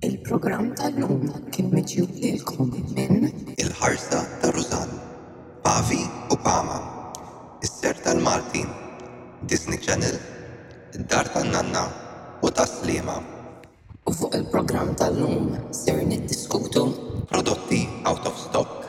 Il-programm tal-lum kien miġjub lilkom minn. Il-Ħarsa ta' Rużann, Pavi u Pama, Is-Ser tal-Malti, Disney Channel, Id-Dar tan-Nanna u Tas-Sliema. U fuq il-programm tal-lum ser niddiskutu. Prodotti out of stock.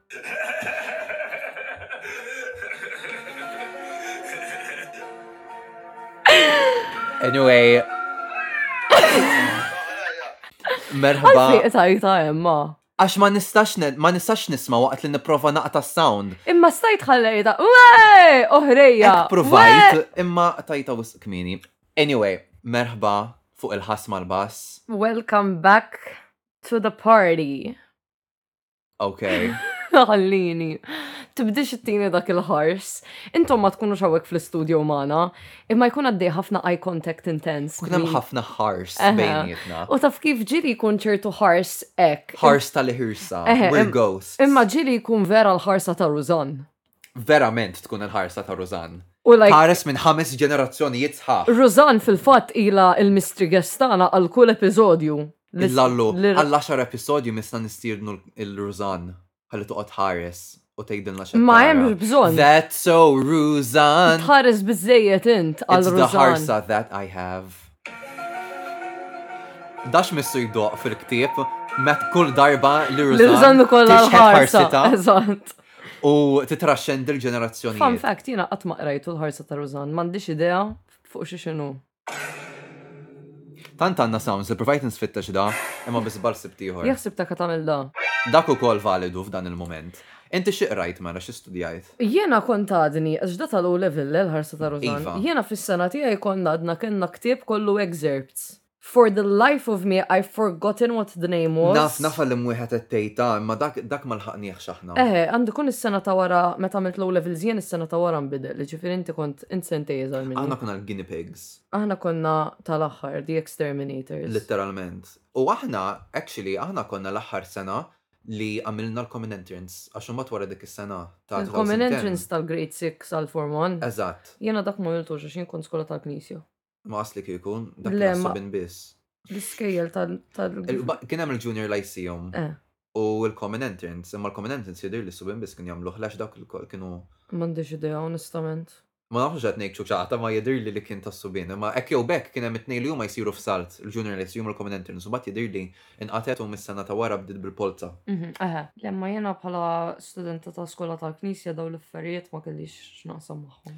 Anyway. Merħba. Tajta imma. Għax ma nistax ma nistax nisma waqt li niprofa naqta sound. Imma stajt ħallejda. Uwe! Oħrejja. Provajt imma tajta wisq kmini. Anyway, merħba fuq il-ħas mal-bass. Welcome back to the party. Ok. Għallini. Tibdix it-tini dak il-ħars. Intom ma tkunu xawek fl-studio mana, imma jkun għaddej ħafna eye contact intense. Kun hemm ħafna ħars bejnietna. U taf kif ġili jkun ċertu ħars ek. Ħars tal-ħirsa, we're ghosts. Imma ġili jkun vera l-ħarsa ta' Ruzan. Verament tkun il-ħarsa ta' Rużann. Tħares minn ħames ġenerazzjonijiet sħaħ. Rużann fil-fatt ilha l-mystery guest tagħna għal kull episodju. Illallu, għall-għaxar episodju missna nistiednu lil Rużann ħalli toqgħod tħares u tgħidilna x'qed tara. Ma hemmx bżonn. That's so Rużann! Tħares biżżejjed int għal Rużann. It's the ħarsa that I have. Dax missu jdoqq fil-ktieb met kull darba li Rużann tixħet ħarsitha. Eżatt. U titraxxendi l-ġenerazzjonijiet. Fun fact, jiena qatt ma qrajtu l-ħarsa ta' Rużan, m'għandix idea fuq xi x'inhu. Tant għandna sounds li provajt nisfittex da, imma bi żball sibt ieħor. Jekk sibtek qed tagħmel da. Dak ukoll validu f'dan il-mument. Inti xi qrajt mela, xi studjajt? Jiena kont għadni, għax da tal-O-Level le l-ħarsa ta' Rużan. Iva. Jiena fis-sena tiegħi konna għadna kellna ktieb kollu excerpts. For the life of me, I've forgotten what the name was. Naf, naf għal imwieħed qed tgħidha, imma dak dak ma lħaqnieħx aħna. Eħe, għandu kun is-sena ta' wara meta għamilt low levels jien is-sena ta' wara nbidel, jiġifieri inti kont int sentej iżgħar minni. Aħna konna l-guinea pigs. Aħna konna tal-aħħar, the exterminators. Litteralment. U aħna, actually, aħna konna l-aħħar sena li għamilna l-common entrance, għax imbagħad wara dik is-sena ta' Il-common entrance tal-grade 6 għal-form 1. Eżatt. Jiena dak ma għamiltux għax jien kont skola tal-knisja. Ma asli kieku, dak Le, ma- l-assobin biss. L-iskejjel tal. tal- Il- ba- Kien hemm il-Junior Lyceum Eh. u l-Common Entrance, imma l-Common Entrance jidir li s-subin biss kien jagħmluh lax dawk il-kol kienu. M'għandix idea, onestament. Ma nafx qed ngħid ċuċata ma jidir li li kien tas-subin, imma hekk jew b'hekk kien hemm it-tnejn li huma jsiru f'Salt, il-Junior Lyceum u l-Common Entrance, u mbagħad jidir li inqatgħet u mis-sena ta' wara bdiet bil-polza. Mhm, Eħe. Le, imma jiena bħala studenta ta' skola tal-Knisja daw l-affarijiet ma kellix x'naqsam magħhom.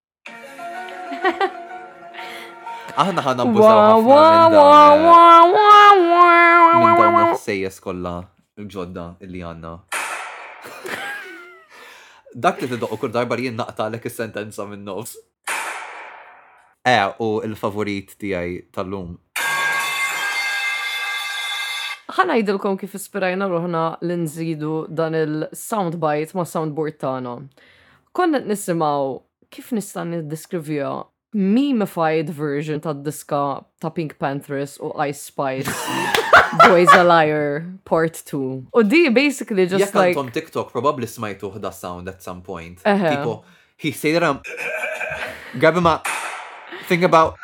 Aħna ħana bbużaw ħafna sejjes kollha l-ġodda illi għandna. Dak li tidoq kull darba li jien naqtalek is-sentenza minn nofs. Eh, u l-favorit tiegħi tal-lum ħanajdilkom kif ispirajna ruħna li nżidu dan il-soundbite ma' soundboard tagħna. Konna qed nisimgħu, kif nista' niddeskrivija, memified version tad-diska ta' Pink Panthers u Ice Spice Boys a Liar Part 2. U di basically just Jekk like għandkom TikTok probabbli smajtuh da sound at some point. Eħe. Tipo, he's sitting around, grab him up, think about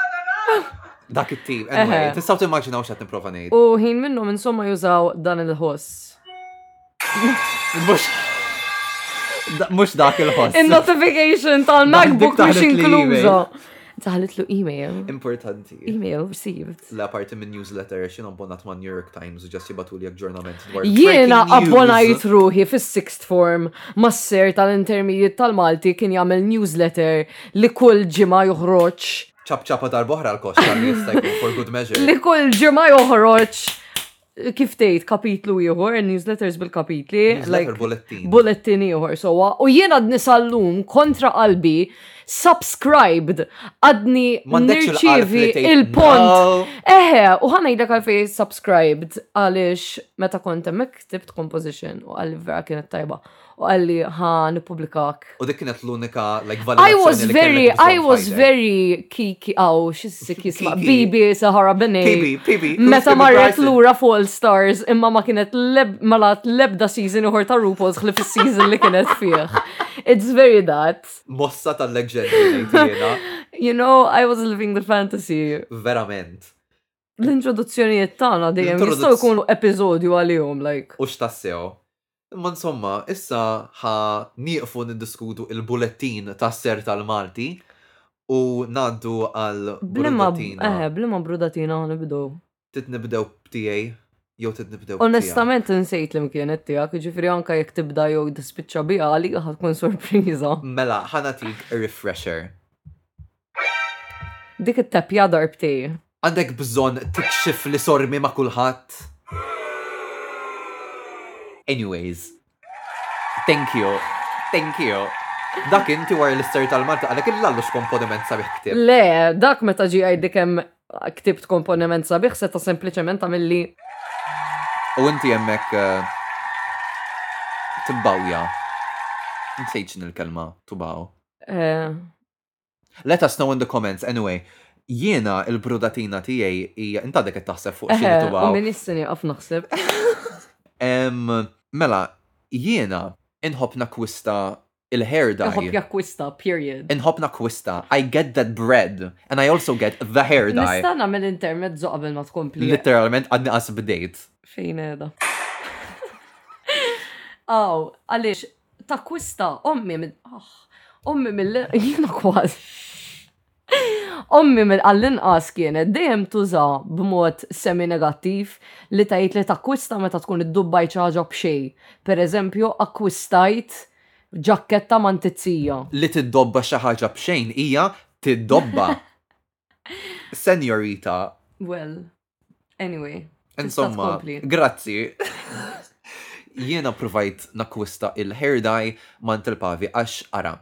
dak it-tip. Anyway, Eħe. tistgħu timmaġinaw x'qed nipprova ngħid. U ħin minnhom insomma jużaw dan il-ħoss. Mux dak il-ħoss. Il-notification tal-MacBook mux inkluża. Taħlit lu email. Importanti. Email received. La parti minn newsletter, xin abbonat ma' New York Times, ġas jibatu li ġurnament dwar. Jiena abbonajt ruħi fis sixth form mas-ser tal-intermediate tal-Malti kien jagħmel newsletter li kull ġimgħa joħroġ. ċapċapa darboħra l-kosta li jista' jkun for good measure. Li kull ġimgħa joħroġ kif tgħid kapitlu ieħor, newsletters bil-kapitli. Newsletter bullettin. Bullettin ieħor sowa. U jien għadni sallum kontra qalbi subscribed għadni nirċivi il-pont. Eħe, u ħana jidek għalfej subscribed għalix meta kont hemmhekk tibt composition u għal vera kienet tajba. u għalli ħa nipublikak. U dik kienet l-unika, like, validazzjoni. I was very, I was very kiki, aw, xissik jisma, Bibi Sahara Benet. Bibi, Bibi. Meta marret l-ura Fall Stars, imma ma kienet leb, ma lat lebda season uħor ta' RuPaul's xlif season li kienet fieħ. It's very that. Mossa tal-legend, You know, I was living the fantasy. Verament. L-introduzzjonijiet tagħna dejjem jistgħu jkunu episodju għalihom like. U x'tassew. Imma insomma, issa ħa nieqfu niddiskutu il-bulettin tas-ser tal-Malti u ngħaddu għal brudatina. Eh, bliema brudatina ħa nibdew. Trid nibdew b'tiegħi jew trid nibdew. Onestament insejt li mkienet tiegħek, ġifieri anke jekk tibda jew tispiċċa biha għalija ħad tkun sorpriża. Mela, ħa nagħtik refresher. Dik it-teppja darbtej. Għandek bżonn tikxifli sormi ma' kulħadd? Anyways. Thank you. Thank you. Dak inti wara li ssir tal-Malta għalhekk il-lallu x'komponiment sabiħ ktieb. Le, dak meta ġie jgħidli kemm ktibt komponiment sabiħ seta' sempliċement tagħmilli. U inti hemmhekk eh, tibbawja. Nsejt x'in il-kelma tubaw. Eh, Let us know in the comments, anyway. Jiena il-brudatina tiegħi hija inta dik qed taħseb fuq xi tu għaw. Min issin jaqaf naħseb. Mela, jiena inħobb nakwista il-hair dye. Inħobb nakwista, period. Inħobb nakwista. I get that bread and I also get the hair dye. Nista' nagħmel internet zo qabel ma tkompli. Literalment għadni qas bdejt. Fejn edha. Aw, għaliex Takkwista ommi minn. Ah, ommi mill. Jiena kważi. Ommi mill għall-inqas kienet dejjem tuża b'mod semi-negattiv li tgħid li takkwista meta tkun iddubbajt xi ħaġa b'xejn. Pereżempju, akkwistajt ġakketta mantizija. Li tiddobba xi ħaġa b'xejn hija tiddobba. Senjorita. Well, anyway. Insomma, grazzi. Jiena provajt nakwista il-hair dye mant il-pavi għax ara.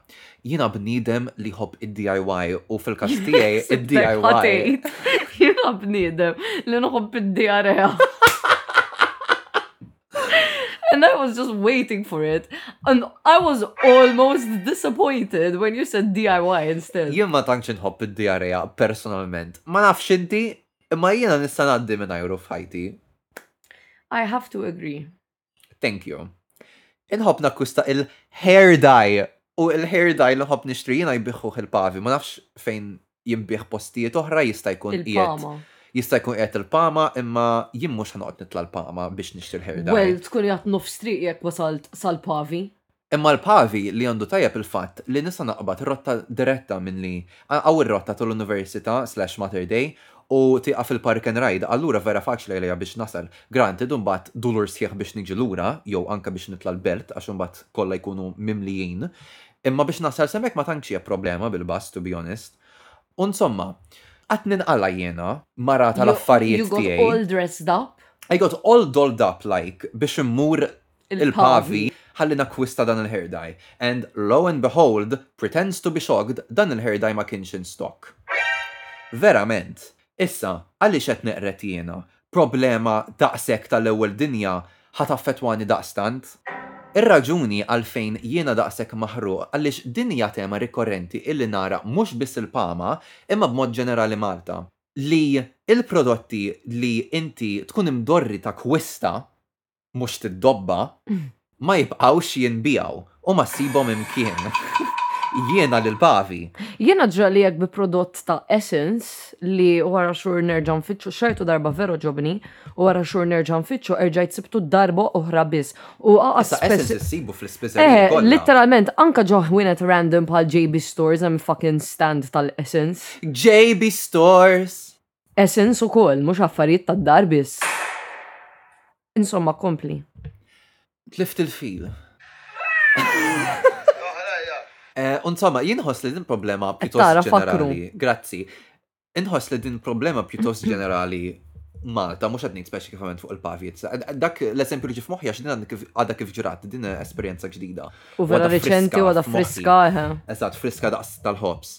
Jiena bnidem li hop id-DIY u fil-kas tiegħi id-DIY. Jiena bnidem li nħobb id-diarea. And I was just waiting for it. And I was almost disappointed when you said DIY instead. Jien ma tantx inħobb id-diarreja personalment. Ma nafx inti, imma jiena nista' ngħaddi minn ajru f'ħajti. I have to agree. Thank you. Inħobb nakkusta il-hair dye u il-hair dye li nħobb nixtri jiena jbiħħuh il-pavi. Ma nafx fejn jinbiegħ postijiet oħra jista' jkun qiegħed jista' jkun qiegħed il-pama imma jien mhux ħanoqgħod nitla' l-pama biex nixtri l-ħirda. Well, tkun qiegħed nofs triq jekk wasalt sal-pavi. Imma l-pavi li għandu tajjeb il-fatt li nista' naqbad rotta diretta minn li hawn ir-rotta tul Università slash Mater Dei u tieqaf il-Park and Ride allura vera faċli għalija biex nasal. Granted imbagħad dulur sħiħ biex niġi lura jew anke biex nitla' l-Belt għax imbagħad kollha jkunu mimlijin Imma biex nasal s'hemmhekk ma tantx hija problema bil-bass to be honest. U nsomma, qatt ninqala' jiena, mara tal-affarijiet tiegħi. You got all dressed up. I got all dolled up like biex immur il-pavi ħalli nakkwista dan il-hair dye. And lo and behold, pretends to be shocked, dan il-hair dye ma kienx in stock. Verament. Issa, għaliex qed neqred jiena? Problema daqshekk tal-ewwel dinja ħa taffettwani daqstant? Ir-raġuni għalfejn jiena daqshekk maħruq għaliex din hija tema rikorrenti illi nara mhux biss il-Pama imma b'mod ġenerali Malta, li l-prodotti li inti tkun imdorri takkwista mhux tiddobba, ma jibqgħux jinbiegħu u ma ssibhom imkien. Jiena lil Pavi. Jiena ġrali hekk bi prodott ta' Essence li wara xhur nerġa' nfittxu xertu darba veru ġobni u wara xhur nerġa' nfittxu erġajt sibtu darba oħra biss. U aqas Essence issibu fl-ispiżer. Eh, literalment anka ġo ħwienet random bħal JB Stores hemm fucking stand tal-Essence. JB Stores! Essence ukoll, mhux affarijiet tad-dar biss. Insomma, kompli. Tlift il-fil. Insomma, jien nħoss li din problema pjuttost ġenerali. Grazzi. Inħoss li din problema pjuttost ġenerali Malta, mux għadni speċifikament fuq il-pavjizza. Dak l-eżempju li ġif moħja x'din għadha kif ġrat, din esperjenza ġdida. U vera riċenti u għada friska, eħe. Eżatt, friska daqs tal-ħobs.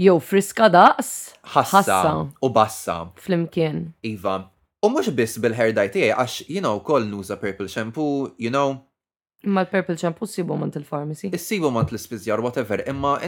Jew friska daqs. Ħassa. U bassa. Flimkien. Iva. U mhux biss bil-ħerdaj tiegħi għax jiena wkoll nuża purple shampoo, you know. Imma l-purple shampoo sibu mant il-pharmacy. Issibu mant l-ispiżjar whatever, imma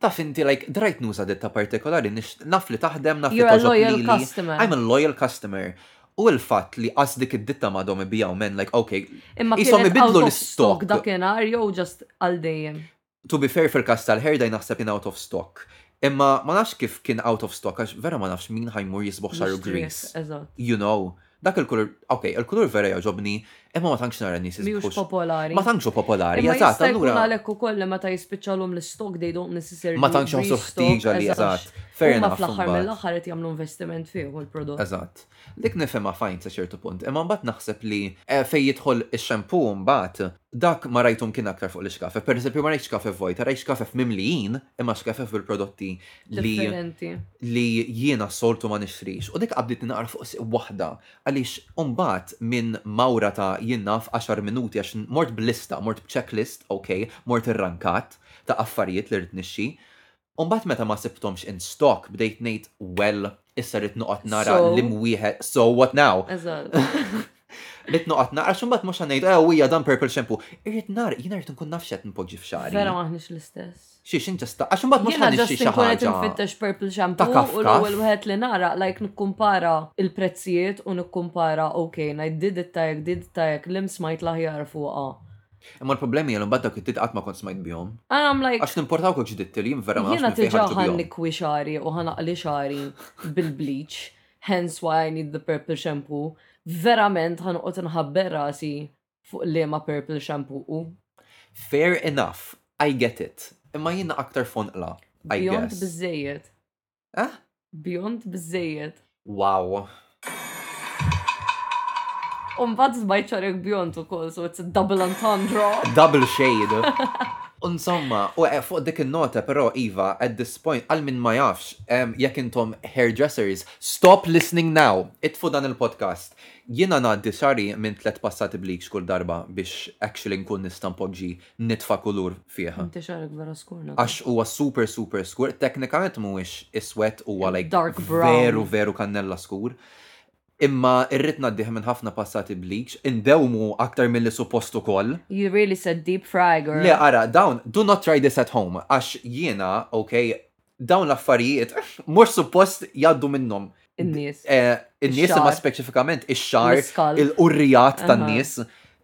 Taf inti like drajt nuża ditta partikolari naf li taħdem naf li toġob lili. I'm a loyal customer. U l-fatt li qas dik id-ditta m'għadhom ibijaw men like ok. Imma isom ibidlu l-stock. Dakinhar jew just għal dejjem. To be fair fil-każ tal-hair dye naħseb kien out of stock. Imma ma nafx kif kien out of stock għax vera ma nafx min ħajmur jisboħ xaru grease. You know. Dak il-kulur, ok, il-kulur vera jogħġobni, imma ma tantx nara n-nies iżbħu. Mhux popolari. Ma tantx hu popolari, eżatt, allura. Imma jista' jkun għalhekk ukoll li meta jispiċċalhom l-istock they don't necessarily. Ma tantx iħossu l-ħtieġa li eżatt. Fair enough. Imma fl-aħħar mill-aħħar qed jagħmlu investiment fih hu l-prodott. Eżatt. Dik nifhimha fine sa ċertu punt, imma mbagħad naħseb li fejn jidħol ix-shampoo mbagħad, Dak ma rajthom kien aktar fuq l-ixkafef. Per eżempju, ma rajt xkafef vojta, rajt xkafef mimlijin, imma xkafef bil-prodotti li li jiena s-soltu ma nixtrix. U dik qabditni naqra fuq sieq waħda għaliex imbagħad minn mawra ta' jien naf għaxar minuti għax mort b'lista, mort b'checklist, ok, mort irrankat ta' affarijiet li rrid nixtri, U mbagħad meta ma sibthomx in stock bdejt ngħid well issa rrid noqgħod nara lim wieħed so what now? Eżatt. Rid noqgħod naqra x'imbagħad mhux ngħid ew eh, hija dan purple shampoo. Irrid nar, jiena rrid nkun naf x'qed npoġġi f'xagħri. Vera maħniex l-istess. Xi xi ġesta, għax imbagħad mhux ħadd xi ħaġa. Nfittex purple shampoo u l-ewwel wieħed li nara like nikkumpara il-prezzijiet u nikkumpara okay, ngħid did it tajek, did it tajek, l-imsmajt l-aħjar fuqha. Imma l-problemi jgħal mbagħad dak id-did qatt ma kont smajt bihom. And I'm like. Għax nimpurtawk hekk ġdidt li jien vera ma nafx Jiena minn fejn diġà ħarġu ħa bihom. nikwi xagħri u ħa naqli xagħri bil-bleach, hence why I need the purple shampoo. Verament ħa noqgħod inħabber rasi fuq liema purple shampoo hu. Fair enough, I get it. Imma jiena aktar fonqla, I Beyond guess. biżżejjed. Eh? Beyond bizzejed. Wow. Umbad zbajt xarek beyond u kol, so it's a double entendre. Double shade. Insomma, u eh, fuq dik il-nota, pero Iva, at this point, għal min ma jafx, jekk intom hairdressers, stop listening now, itfu dan il-podcast. Jina naddi sari minn tlet passati bleach kull darba biex actually nkun nistan poġġi nitfa' kulur fih. Inti xagħrek vera skur nota. Għax huwa super super skur, teknikament mhuwiex iswed huwa like Dark brown. veru veru kannella skur. Imma irrid ngħaddih minn ħafna passati bleach, indewmu aktar milli suppost ukoll. You really said deep fry girl. Le ara, dawn, do not try this at home, għax jiena, ok, dawn l-affarijiet mhux suppost jgħaddu minnhom In-nies. eh, in-nies imma Ix-xagħar. speċifikament ix-xagħar, L-iskalb. il-qurrijat Aha. tan-nies.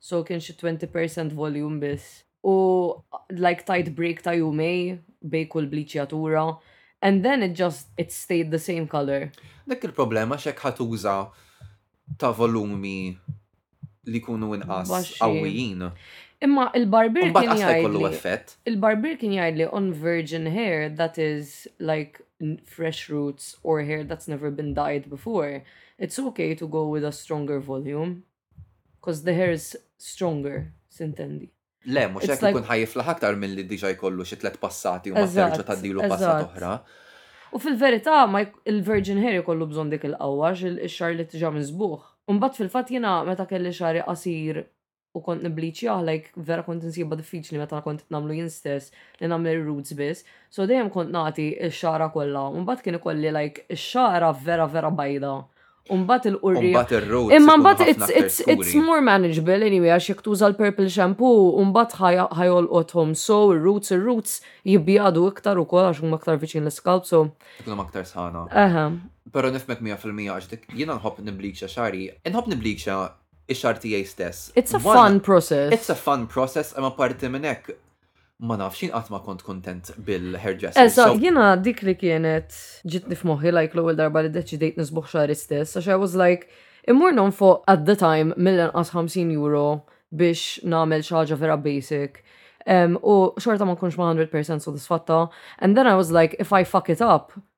so kien xi 20 percent volume biss. U like tajt break ta' jumej bej kull bleachjatura and then it just it stayed the same color. Dik il-problema x'hekk ħatuża ta' volumi li jkunu inqas qawwijin. Imma il-barbier kien jgħidli. Il-barbier kien jgħidli on virgin hair that is like fresh roots or hair that's never been dyed before, it's okay to go with a stronger volume. Cause the hair is stronger, sintendi. Le, mhux hekk ikun ħajiflaħ aktar milli diġà jkollu xi tliet passati u ma terġa' taddilu passat oħra. U fil-verità, il-virgin hair ikollu bżonn dik il-qawwa x-xar li tiġa miżbuħ. Imbagħad fil-fatt jiena meta kelli xari qasir u kont nibbliċjah like vera kont insibha diffiċli meta kont nagħmlu jien stess li nagħmel ir-roots biss. So dejjem kont nagħti x-xara kollha. Imbagħad kien ikolli like ix-xara vera vera bajda. Umbat il-qurri. Umbat il-road. Imma umbat it's more manageable anyway, għax jek tuża l-purple shampoo, umbat ħajol othom so, il-roots, il-roots jibjadu iktar u kol għax umma iktar viċin l-skalp, so. Ikunu iktar sħana. Aha. Pero nifmek 100% għax dik jina nħob niblikxa xari, nħob niblikxa ix-xar tijaj stess. It's a fun process. It's a fun process, imma parti minnek Ma nafx, jien qatt ma kont kontent bil-hairdresser. Esa, jiena dik li kienet ġitni f'moħħi like l-ewwel darba li deċidejt nisbuħ xar istess, għax I was like, immur non fuq at the time mill-inqas 50 euro biex nagħmel xi ħaġa vera basic. Um, u xorta ma nkunx ma 100% sodisfatta. And then I was like, if I fuck it up,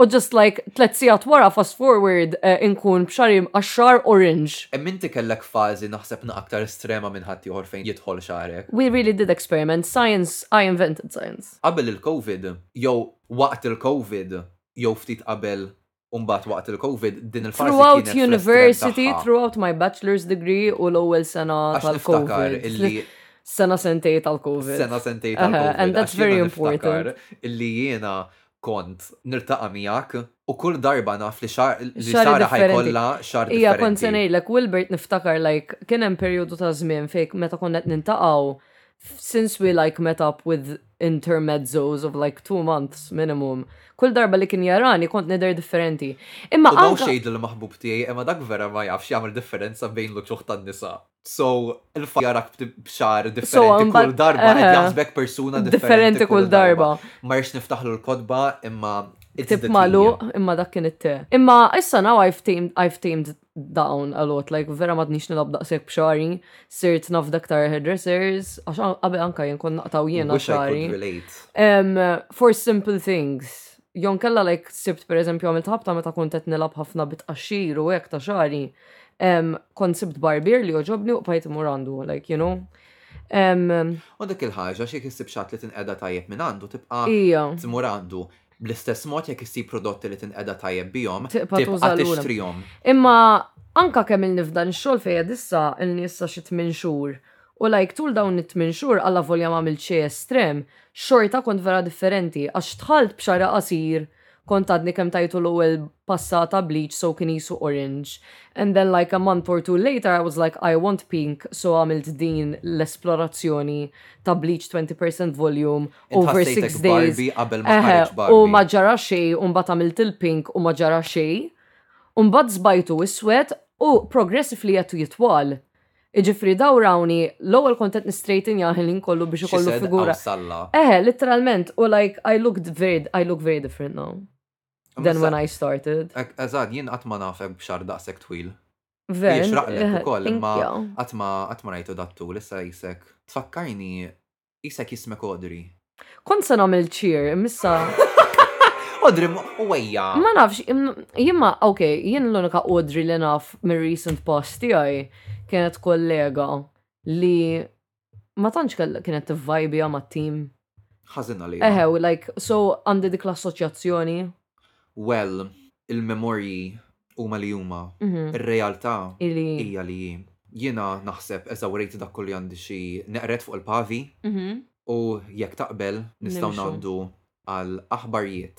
U just like tlet sigħat wara fast forward eh, inkun b'xari mqaxxar orange. Hemm inti kellek fażi naħseb na aktar estrema minn ħadd ieħor fejn jidħol xagħrek. We really did experiment. Science, I invented science. Qabel il-Covid, jew waqt il-Covid, jew ftit qabel u mbagħad waqt il-Covid, din il-fażi kienet Throughout fl-estrem university, tagħha. throughout my bachelor's degree u l-ewwel sena Għax niftakar tal-Covid. illi Sena sentej tal-Covid. sena sentej Aha, tal-Covid. and that's għax jiena very important. niftakar Illi jiena kont niltaqa' miegħek u kull darba naf li xahar li Xahar xahar differenti. ħajkollha xahar Ija, kont se differenti. ngħidlek, Wilbert niftakar like kien hemm perjodu ta' żmien fejn meta konna qed niltaqgħu, since we like met up with intermezzos of like two months minimum, kull darba li kien jarani kont nidher differenti. Imma U nħoss anka xejd lill-maħbub tiegħi imma dak vera ma jafx jagħmel differenza bejn l-uċuħ tan-nisa. So, il-fat jarak b'xar differenti kull darba, għed jaħsbek persuna differenti kull darba. Marx niftaħlu l-kodba imma Tip malu, imma dak kien it-te. Imma issa now I've tamed, I've tamed down a lot, like vera madnix nilab daqsek b'xari, sirt naf daktar hairdressers, għax għabe anka jen kon naqtaw jena xari. For simple things. Jon kella like sibt per eżempju għamilt ħabta meta kont qed nilab ħafna bit qaxxir u hekk ta' xari. Kont sibt barbier li oġobni u qbajt imur għandu, like, you know. U dik il-ħaġa xi kissib xatt li tinqeda tajjeb minn għandu tibqa' tmur għandu. Bl-istess mod jekk issib prodotti li tinqeda tajjeb bihom, tibqa' tixtrihom. Imma anka kemm il-nifdan ix-xogħol fejn qed issa, il-nisa xi tmien xhur U like tul dawn it-tmien xhur allavolja m'għamilt xejn estrem, xorta kont vera differenti għax dħalt b'xagħri qasir, kont għadni kemm tajtu l-ewwel passata bleach so kien qisu orange, and then like a month or two later I was like I want pink so għamilt din l-esplorazzjoni ta' bleach twenty percent volume Int over six ħassejtek days. Barbie qabel ma Eħe, ħareġ u Barbie. ma ġara xejn u mbagħad għamilt il-pink u ma ġara xejn. U mbagħad sbajtu iswed u progressively qed jitwal. Iġifri daw rawni, l-ewwel kont qed nistrejtinjah il-ħin kollu biex ikollu Xised figura. għaw salla. Eħe, literalment, u like, I looked very, I look very different now than when I started. Ek- Eżatt, jien qatt ma nafek b'xar daqshekk twil. Ver, Jiex raqlek eħe, ukoll, imma- thank you. Qatt ma qatt ma rajtu dat-tul, issa jisek. Tfakkarni Isek jismek Odri. Kont se nagħmel cheer, imissa. Odri, u għajja. Ma nafx, jimma, ok, jien l-unika Odri li naf mir recent past tiegħi kienet kollega li ma tantx kienet tivvajbija mat-tim. Ħażina li. Eħe, like, so għandi dik l-assoċjazzjoni Well, il-memorji huma li huma. Ir-realtà hija li hi. Jiena naħseb eżawrejt dak kollu li għandi xi neqred fuq il-pavi u jekk taqbel nistgħu ngħaddu għal aħbarjiet.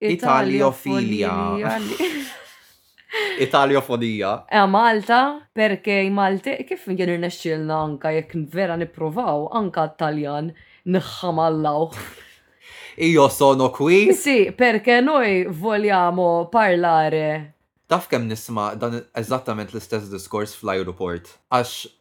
Italjofilia. Italjofonija. Ea Malta, perché i Malti, kif kien irnexxielna anka jekk vera nippruvaw, anka t-Taljan nħamallawh. Io sono qui. Si, perché noi vogliamo parlare. Taf kemm nisma' dan eżattament l-istess diskors fl-ajruport. Għax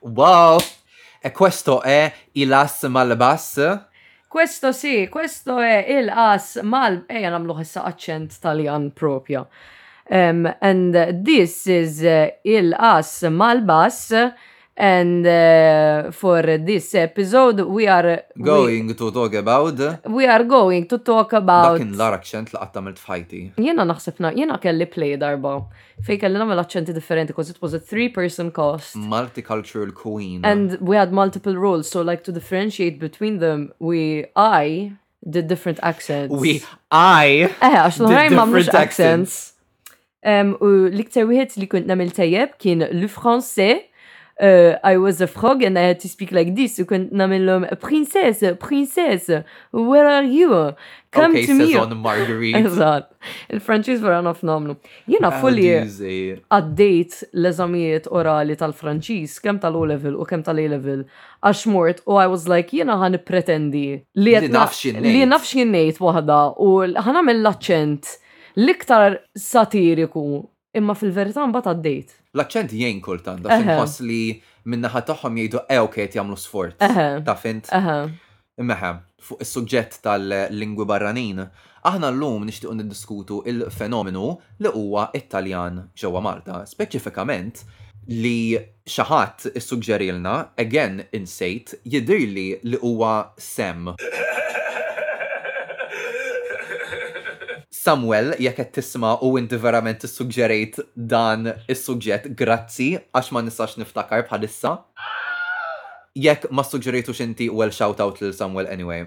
Wow! E questo è il as malbas? Questo si, questo è il as mal... Eja namlu ħessa accent taljan propja. Um, and this is eh, il as malbas and uh, for this episode we are going we, to talk about we are going to talk about dak l-ar accent li qatt tagħmilt f'ħajti. Jiena naħseb jiena kelli play darba. Fejn kelli nagħmel aċċenti differenti cause it was a three person cast. Multicultural queen. And we had multiple roles so like to differentiate between them we I did different accents. We I Eh, għax l-oħrajn ma mhux accents. Um, u l-iktar wieħed li kunt nagħmel tajjeb kien le français uh, I was a frog and I had to speak like this. U kont namillom, princess, princess, where are you? Come okay, to me. Okay, Marguerite. Il-Franċiż vera naf namlu. Jiena fulli għaddejt l-eżamijiet orali tal-Franċiż kemm tal-O level u kemm tal-A level għax mort u I was like jiena ħan pretendi li li naf x'jien ngħid waħda u ħan għamel l-aċċent l-iktar satiriku Imma fil-verità mbagħad għaddejt. L-aċċent jgħin kultant għax inħoss li min-naħa tagħhom jgħidu ew ok qed jagħmlu sforz. Taf int? Imma eħe, fuq is-suġġett tal-lingwi barranin, aħna llum nixtiequ niddiskutu l-fenomenu li huwa t-Taljan ġewwa Malta, speċifikament li Xi ħadd issuġġerilna, again insejt, jidhirli li huwa Sam. Samwel, jekk qed tisma' u inti verament issuġġerejt dan is-suġġett, grazzi, għax ma nistax niftakar bħalissa. Jekk ma ssuġġerejtux inti, well shout out lil Samwel anyway.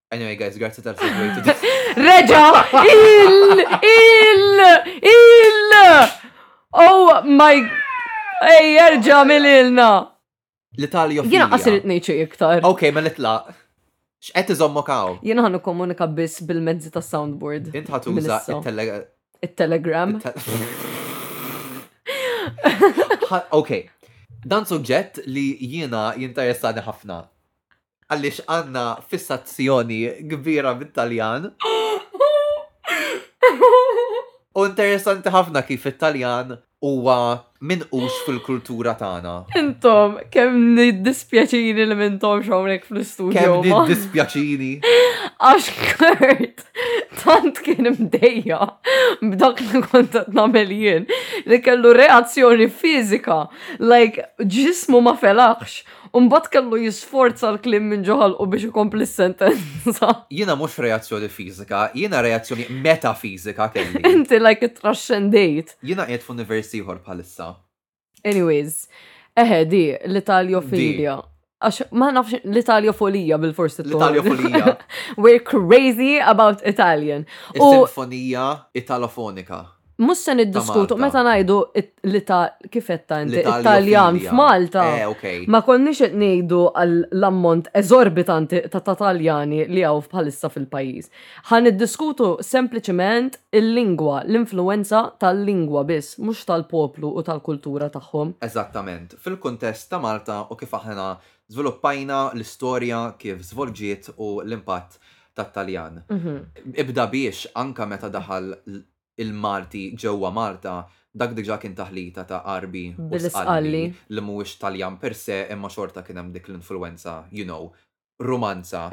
Anyway, guys, grazzi tal segwitu Reġa! Il! Il! Il! Oh my... Ej, erġa mill-ilna! L-Italja Jena qasir it-nejċu iktar. Ok, ma l-itlaq. X'qed iżommok hawn? Jena ħannu komunika biss bil-mezzi ta' soundboard. Int ħatu il-telegram. Ok, dan suġġett li jiena jinteressani ħafna. għaliex għandna fissazzjoni kbira bit-Taljan. U interessanti ħafna kif it-Taljan huwa minqux fil-kultura tagħna. Intom, kemm niddispjaċini li mintom xawnek fl-istudju. Kemm niddispjaċini. Għax Kurt, tant kien mdejja b'dak li kontat namel jien li kellu reazzjoni fizika, like ġismu ma felaħx U mbagħad kellu jisforza l-kliem minn ġo ħalqu biex ikompli s-sentenza. Jiena mhux reazzjoni fiżika, jiena reazzjoni metafiżika kelli. Inti like ittraxxendejt. Jiena qiegħed f'univers ieħor bħalissa. Anyways, eħe di l-Italjofilia. Għax ma nafx l-Italjofolija bil-forsi t L-Italjofolija. We're crazy about Italian. U Is-sinfonija italofonika. Mhux se niddiskutu meta ngħidu li ta' kif qed ta' inti Italjan f'Malta. Eh, ma konniex qed ngħidu l-ammont eżorbitanti ta' Taljani li hawn bħalissa fil-pajjiż. Ħa niddiskutu sempliċiment il-lingwa, l-influwenza tal-lingwa biss, mhux tal-poplu u tal-kultura tagħhom. Eżattament. Fil-kuntest ta' Malta u kif aħna żviluppajna l-istorja kif żvolġiet u l-impatt tat-Taljan. Ibda biex anke meta daħal il-Malti ġewwa Malta, dak diġà kien taħlita ta' Għarbi u Sqalli li mhuwiex Taljan per se imma xorta kien hemm dik l-influwenza, you know, Rumanza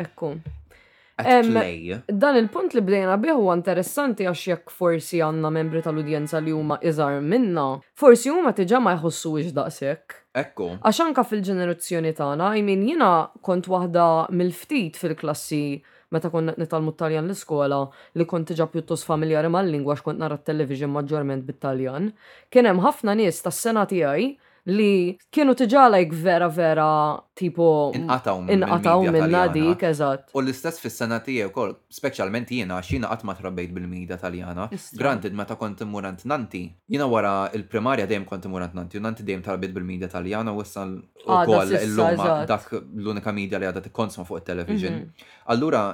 at play. Dan il-punt li bdejna bih huwa interessanti għax jekk forsi għandna membri tal-udjenza li huma iżgħar minna, forsi huma diġà ma jħossuhiex daqshekk. Ekku. Għax anke fil-ġenerazzjoni tagħna, I mean jiena kont waħda mill-ftit fil-klassi meta konna qed nitgħallmu t-Taljan l-iskola, li kont diġà pjuttost familjari mal-lingwa għax kont nara t-television maġġorment bit-Taljan, kien hemm ħafna nies tas-sena tiegħi li kienu diġà like vera vera tipo Inqatgħu inqatgħu mill-media minnha Taljana. dik, eżatt. U l-istess fis-sena tiegħi wkoll, speċjalment jiena għax jiena qatt ma trabbejt bil-media Taljana. Istra. Granted meta kont immur għand nanti, jiena wara l-primarja dejjem kont immur għand nanti u nanti dejjem tarbit bil-media Taljana u issa ukoll illum dak l-unika media li għadha tikkonsma fuq it-television. Mhm. Allura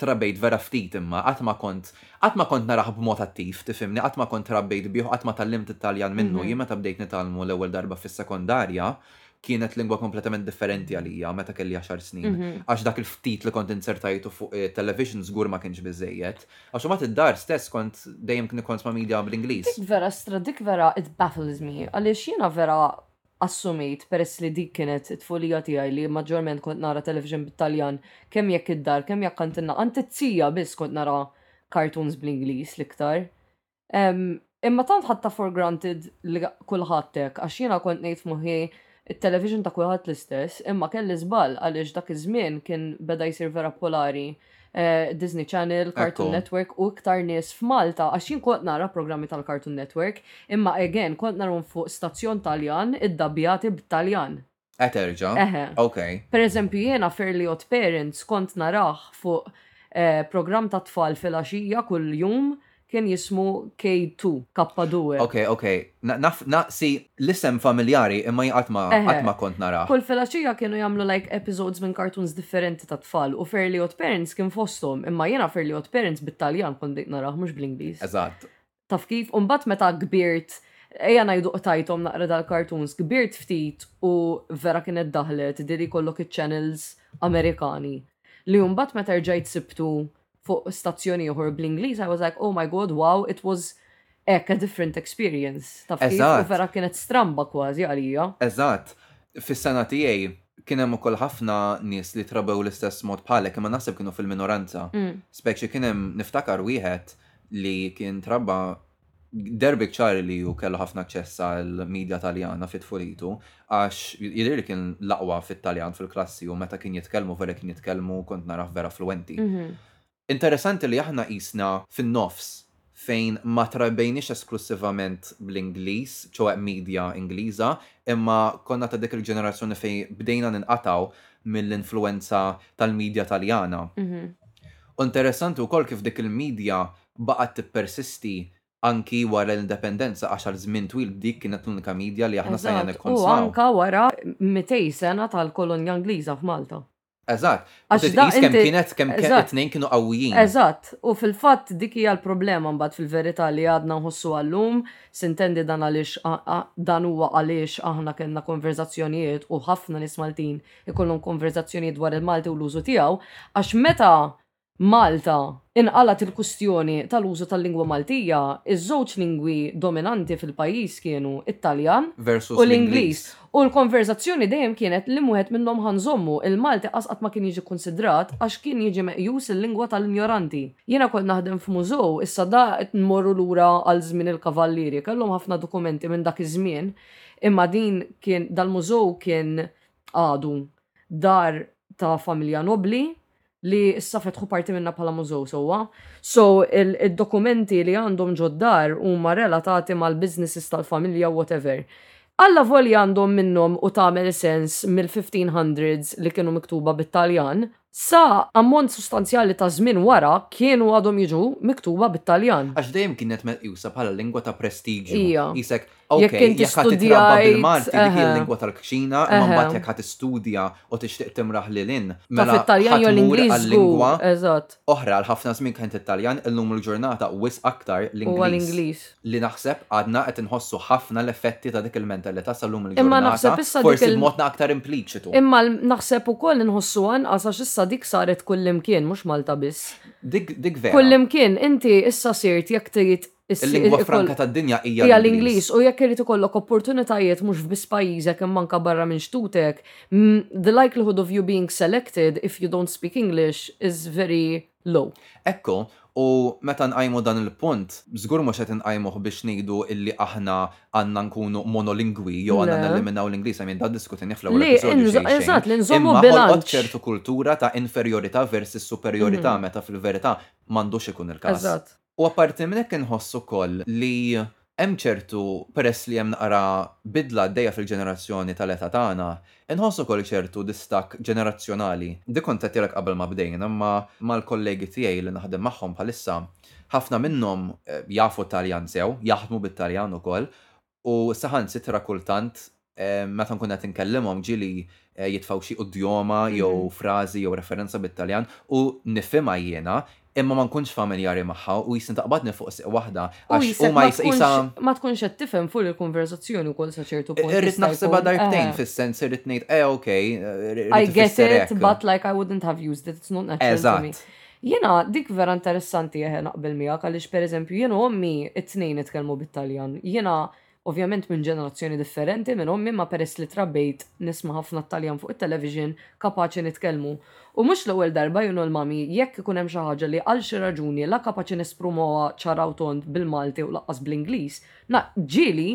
trabejt vera ftit imma qatt ma kont qatt ma kont naraħ b'mod attiv, tifimni, qatt ma kont trabejt bih, qatt ma tallimt it-Taljan minnu, mhm. jien meta bdejt nitalmu l-ewwel darba fis-sekondarja, kienet lingwa kompletament differenti għalija meta kelli 10 snin. Mhm. Għax dak il-ftit li kont insertajtu fuq eh, television żgur ma kienx biżejjed. Għax ma id-dar stess kont dejjem kien kont ma' media bl-Ingliż. Vera stra dik vera it baffles me għaliex jiena vera assumejt, peress li dik kienet it-tfulija tiegħi li maġġorment kont nara television bit-Taljan kemm jekk id-dar kemm jekk għand in-naħa, għand it-zija biss kont nara cartoons bl-Ingliż l-iktar. Imma tant ħadtha for granted li kulħadd hekk għax jiena kont ngħid f'moħħi it-television ta' kulħadd l-istess, imma kelli żball għaliex dak iż-żmien kien beda jsir vera polari Eh, Disney Channel, Cartoon Network u iktar nies f'Malta għax jien kont nara programmi tal-Cartoon Network imma again kont narhom fuq stazzjon Taljan id-dabjati b'Taljan. Qed erġa'? Eħe. Okay. Per eżempju jiena Fairly Odd Parents kont narah fuq eh, programm ta' tfal fil-għaxija kull jum Kien jismu K2, Kappa Due. Ok, ok. Naf, na, si, l-isem familjari imma jien qatt ma, qatt ma kont narah. Kull filgħaxija kienu jagħmlu like episodes minn cartoons differenti tat-tfal u Fairly Odd Parents kien fosthom imma jiena Fairly Odd Parents bit-Taljan kont bdejt narah mhux bl-Ingliż. Eżatt. Taf kif? U mbagħad meta kbirt, ejja ngħidu qtajthom naqra dal-cartoons, kbirt ftit u vera kienet daħlet di li jkollok iċ-channels Amerikani li mbagħad meta rġajt sibtu fuq stazzjon ieħor bl-Ingliż, I was like, oh my god, wow, it was ek a different experience. Taf kif? U vera kienet stramba kważi għalija. Eżatt. Fis-sena tiegħi kien hemm ukoll ħafna nies li trabew l-istess mod bħalek imma naħseb kienu fil-minoranza. Mm. Speċi kien hemm niftakar wieħed li kien trabba deher biċ-ċar li hu kellu ħafna aċċess għall-media Taljana fi tfulitu għax jidhirli kien l-aqwa fit-Taljan fil-klassi u meta kien jitkellmu vera kien jitkellmu kont narah vera fluwenti. Interessanti li aħna qisna fin-nofs fejn ma trabejniex esklussivament bl-Ingliż, ċoe media Ingliża, imma konna ta' dik il-ġenerazzjoni fejn bdejna ninqatgħu mill-influwenza tal-media Taljana. U interessanti wkoll kif dik il-media baqgħet tippersisti anki wara l-Indipendenza għax għal żmien twil dik kienet l-unika midja li aħna stajna nikkonsultaw. Eżatt, u anke wara 200 sena tal-kolonja Ingliża f'Malta. Eżatt, u titqis kemm kienet, kemm it-tnejn kienu qawwijin. Eżatt, u fil-fatt dik hija l-problema mbagħad fil-verità li għadna nħossuha llum, s'intendi dan għaliex dan huwa għaliex aħna kellna konverżazzjonijiet u ħafna nies Maltin ikollhom konverżazzjonijiet dwar il-Malti u l-użu tiegħu, għax meta Malta, inqalgħet il-kwistjoni tal-użu tal-lingwa Maltija, iż-żewġ lingwi dominanti fil-pajjiż kienu t-Taljan u l-Ingliż, u l-konverżazzjoni dejjem kienet li m'wieħed minnhom ħa nżommu, il-Malti qas qatt ma kien jiġi kkunsidrat għax kien jiġi meqjus il-lingwa tal-injoranti. Jiena kont naħdem f'mużew, issa da qed nmorru lura għal żmien il-Kavallieri, kellhom ħafna dokumenti minn dak iż-żmien, imma din kien, dal-mużew kien għadu dar ta' familja nobbli, li issa fetħu parti minnha bħala mużew sewwa. So, id-dokumenti li għandhom ġod-dar huma relatati mal-businesses tal-familja whatever. Alla volja għandhom minnhom u tagħmel sens mill-1500s li kienu miktuba bit-Taljan, sa ammont sustanzjali ta' żmien wara kienu għadhom jiġu miktuba bit-Taljan. Għax dejjem kienet meqjusa bħala lingwa ta' prestiġju. Hija. Qisek, Jekk Okay, inti jekk ħadd titrabba studjajt, bil-Malti, dik hi eħe. l-lingwa tal-kċina, imma Eħe. mbagħad jekk ħadd tistudja u tixtieq timraħ lil hinn, Taf mela it-Taljan ħadd jew mur l-Ingliż żgur. għal-lingwa Eżatt. oħra għal ħafna żmien kien it-Taljan, illum il-ġurnata wisq aktar Huwa l-Ingliż. l-Ingliż. Li naħseb għadna qed inħossu ħafna l-effetti ta' dik il-mentalità sal-lum Imma il-ġurnata, naħseb issa dik forsi il- b'modna aktar impliċitu. Imma l- naħseb ukoll inħossu anqas għax issa dik saret kullimkien, mhux Malta biss. Dik dik vera. Kullimkien inti issa sirt jekk trid Il-lingwa franka tad-dinja hija l-Ingliż. Hija l-Ingliż u jekk irid ikollok opportunitajiet mhux biss f'pajjiżek imma anke barra minn xtutek, the likelihood of you being selected if you don't speak English is very low. Ekku, u meta nqajmu dan il-punt, żgur mhux qed inqajmuh biex ngħidu illi aħna għandna nkunu monolingwi jew għandna neliminaw l-Ingliż, I mean dan diskutejnieh fl-ewwel episodju xejn xejn. Imma ħolqot ċertu kultura ta' inferjorità versus superjorità meta fil-verità m'għandux ikun il-każ. U apparti minn hekk inħoss ukoll li hemm ċertu, peress li hemm naqra bidla għaddejja fil-ġenerazzjoni tal-età tagħna, inħoss ukoll ċertu distakk ġenerazzjonali. Dik kont għedtilek qabel ma bdejna, imma mal-kollegi tiegħi li naħdem magħhom bħalissa, ħafna minnhom jafu t-Taljan sew, jaħdmu bit-Taljan ukoll, U saħansitra kultant meta nkun qed inkellimhom ġieli jitfgħu xi udjoma jew frażi jew referenza bit-Taljan u nifhimha jiena imma ma nkunx familjari magħha u jisni taqbadni fuq sieq waħda għax huma jqisha Ma tkunx qed tifhem full il-konverżazzjoni wkoll sa ċertu punt. Irrid naħsibha darbtejn fis-sens irrid ngħid eh ok. I get it but like I wouldn't have used it, it's not natural to me. Eżatt. Jiena dik vera interessanti eħe naqbel miegħek għaliex per eżempju jien u ommi it-tnejn nitkellmu bit-Taljan. Jiena ovvjament minn ġenerazzjoni differenti minn ommi imma peress li trabbejt nisma' ħafna t-Taljan fuq it-television kapaċi nitkellmu. U mhux l-ewwel darba jien u l-mommy jekk ikun hemm xi ħaġa li għal xi raġuni la kapaċi nesprumoha ċara u tond bil-Malti u laqqas bl-Ingliż na ġieli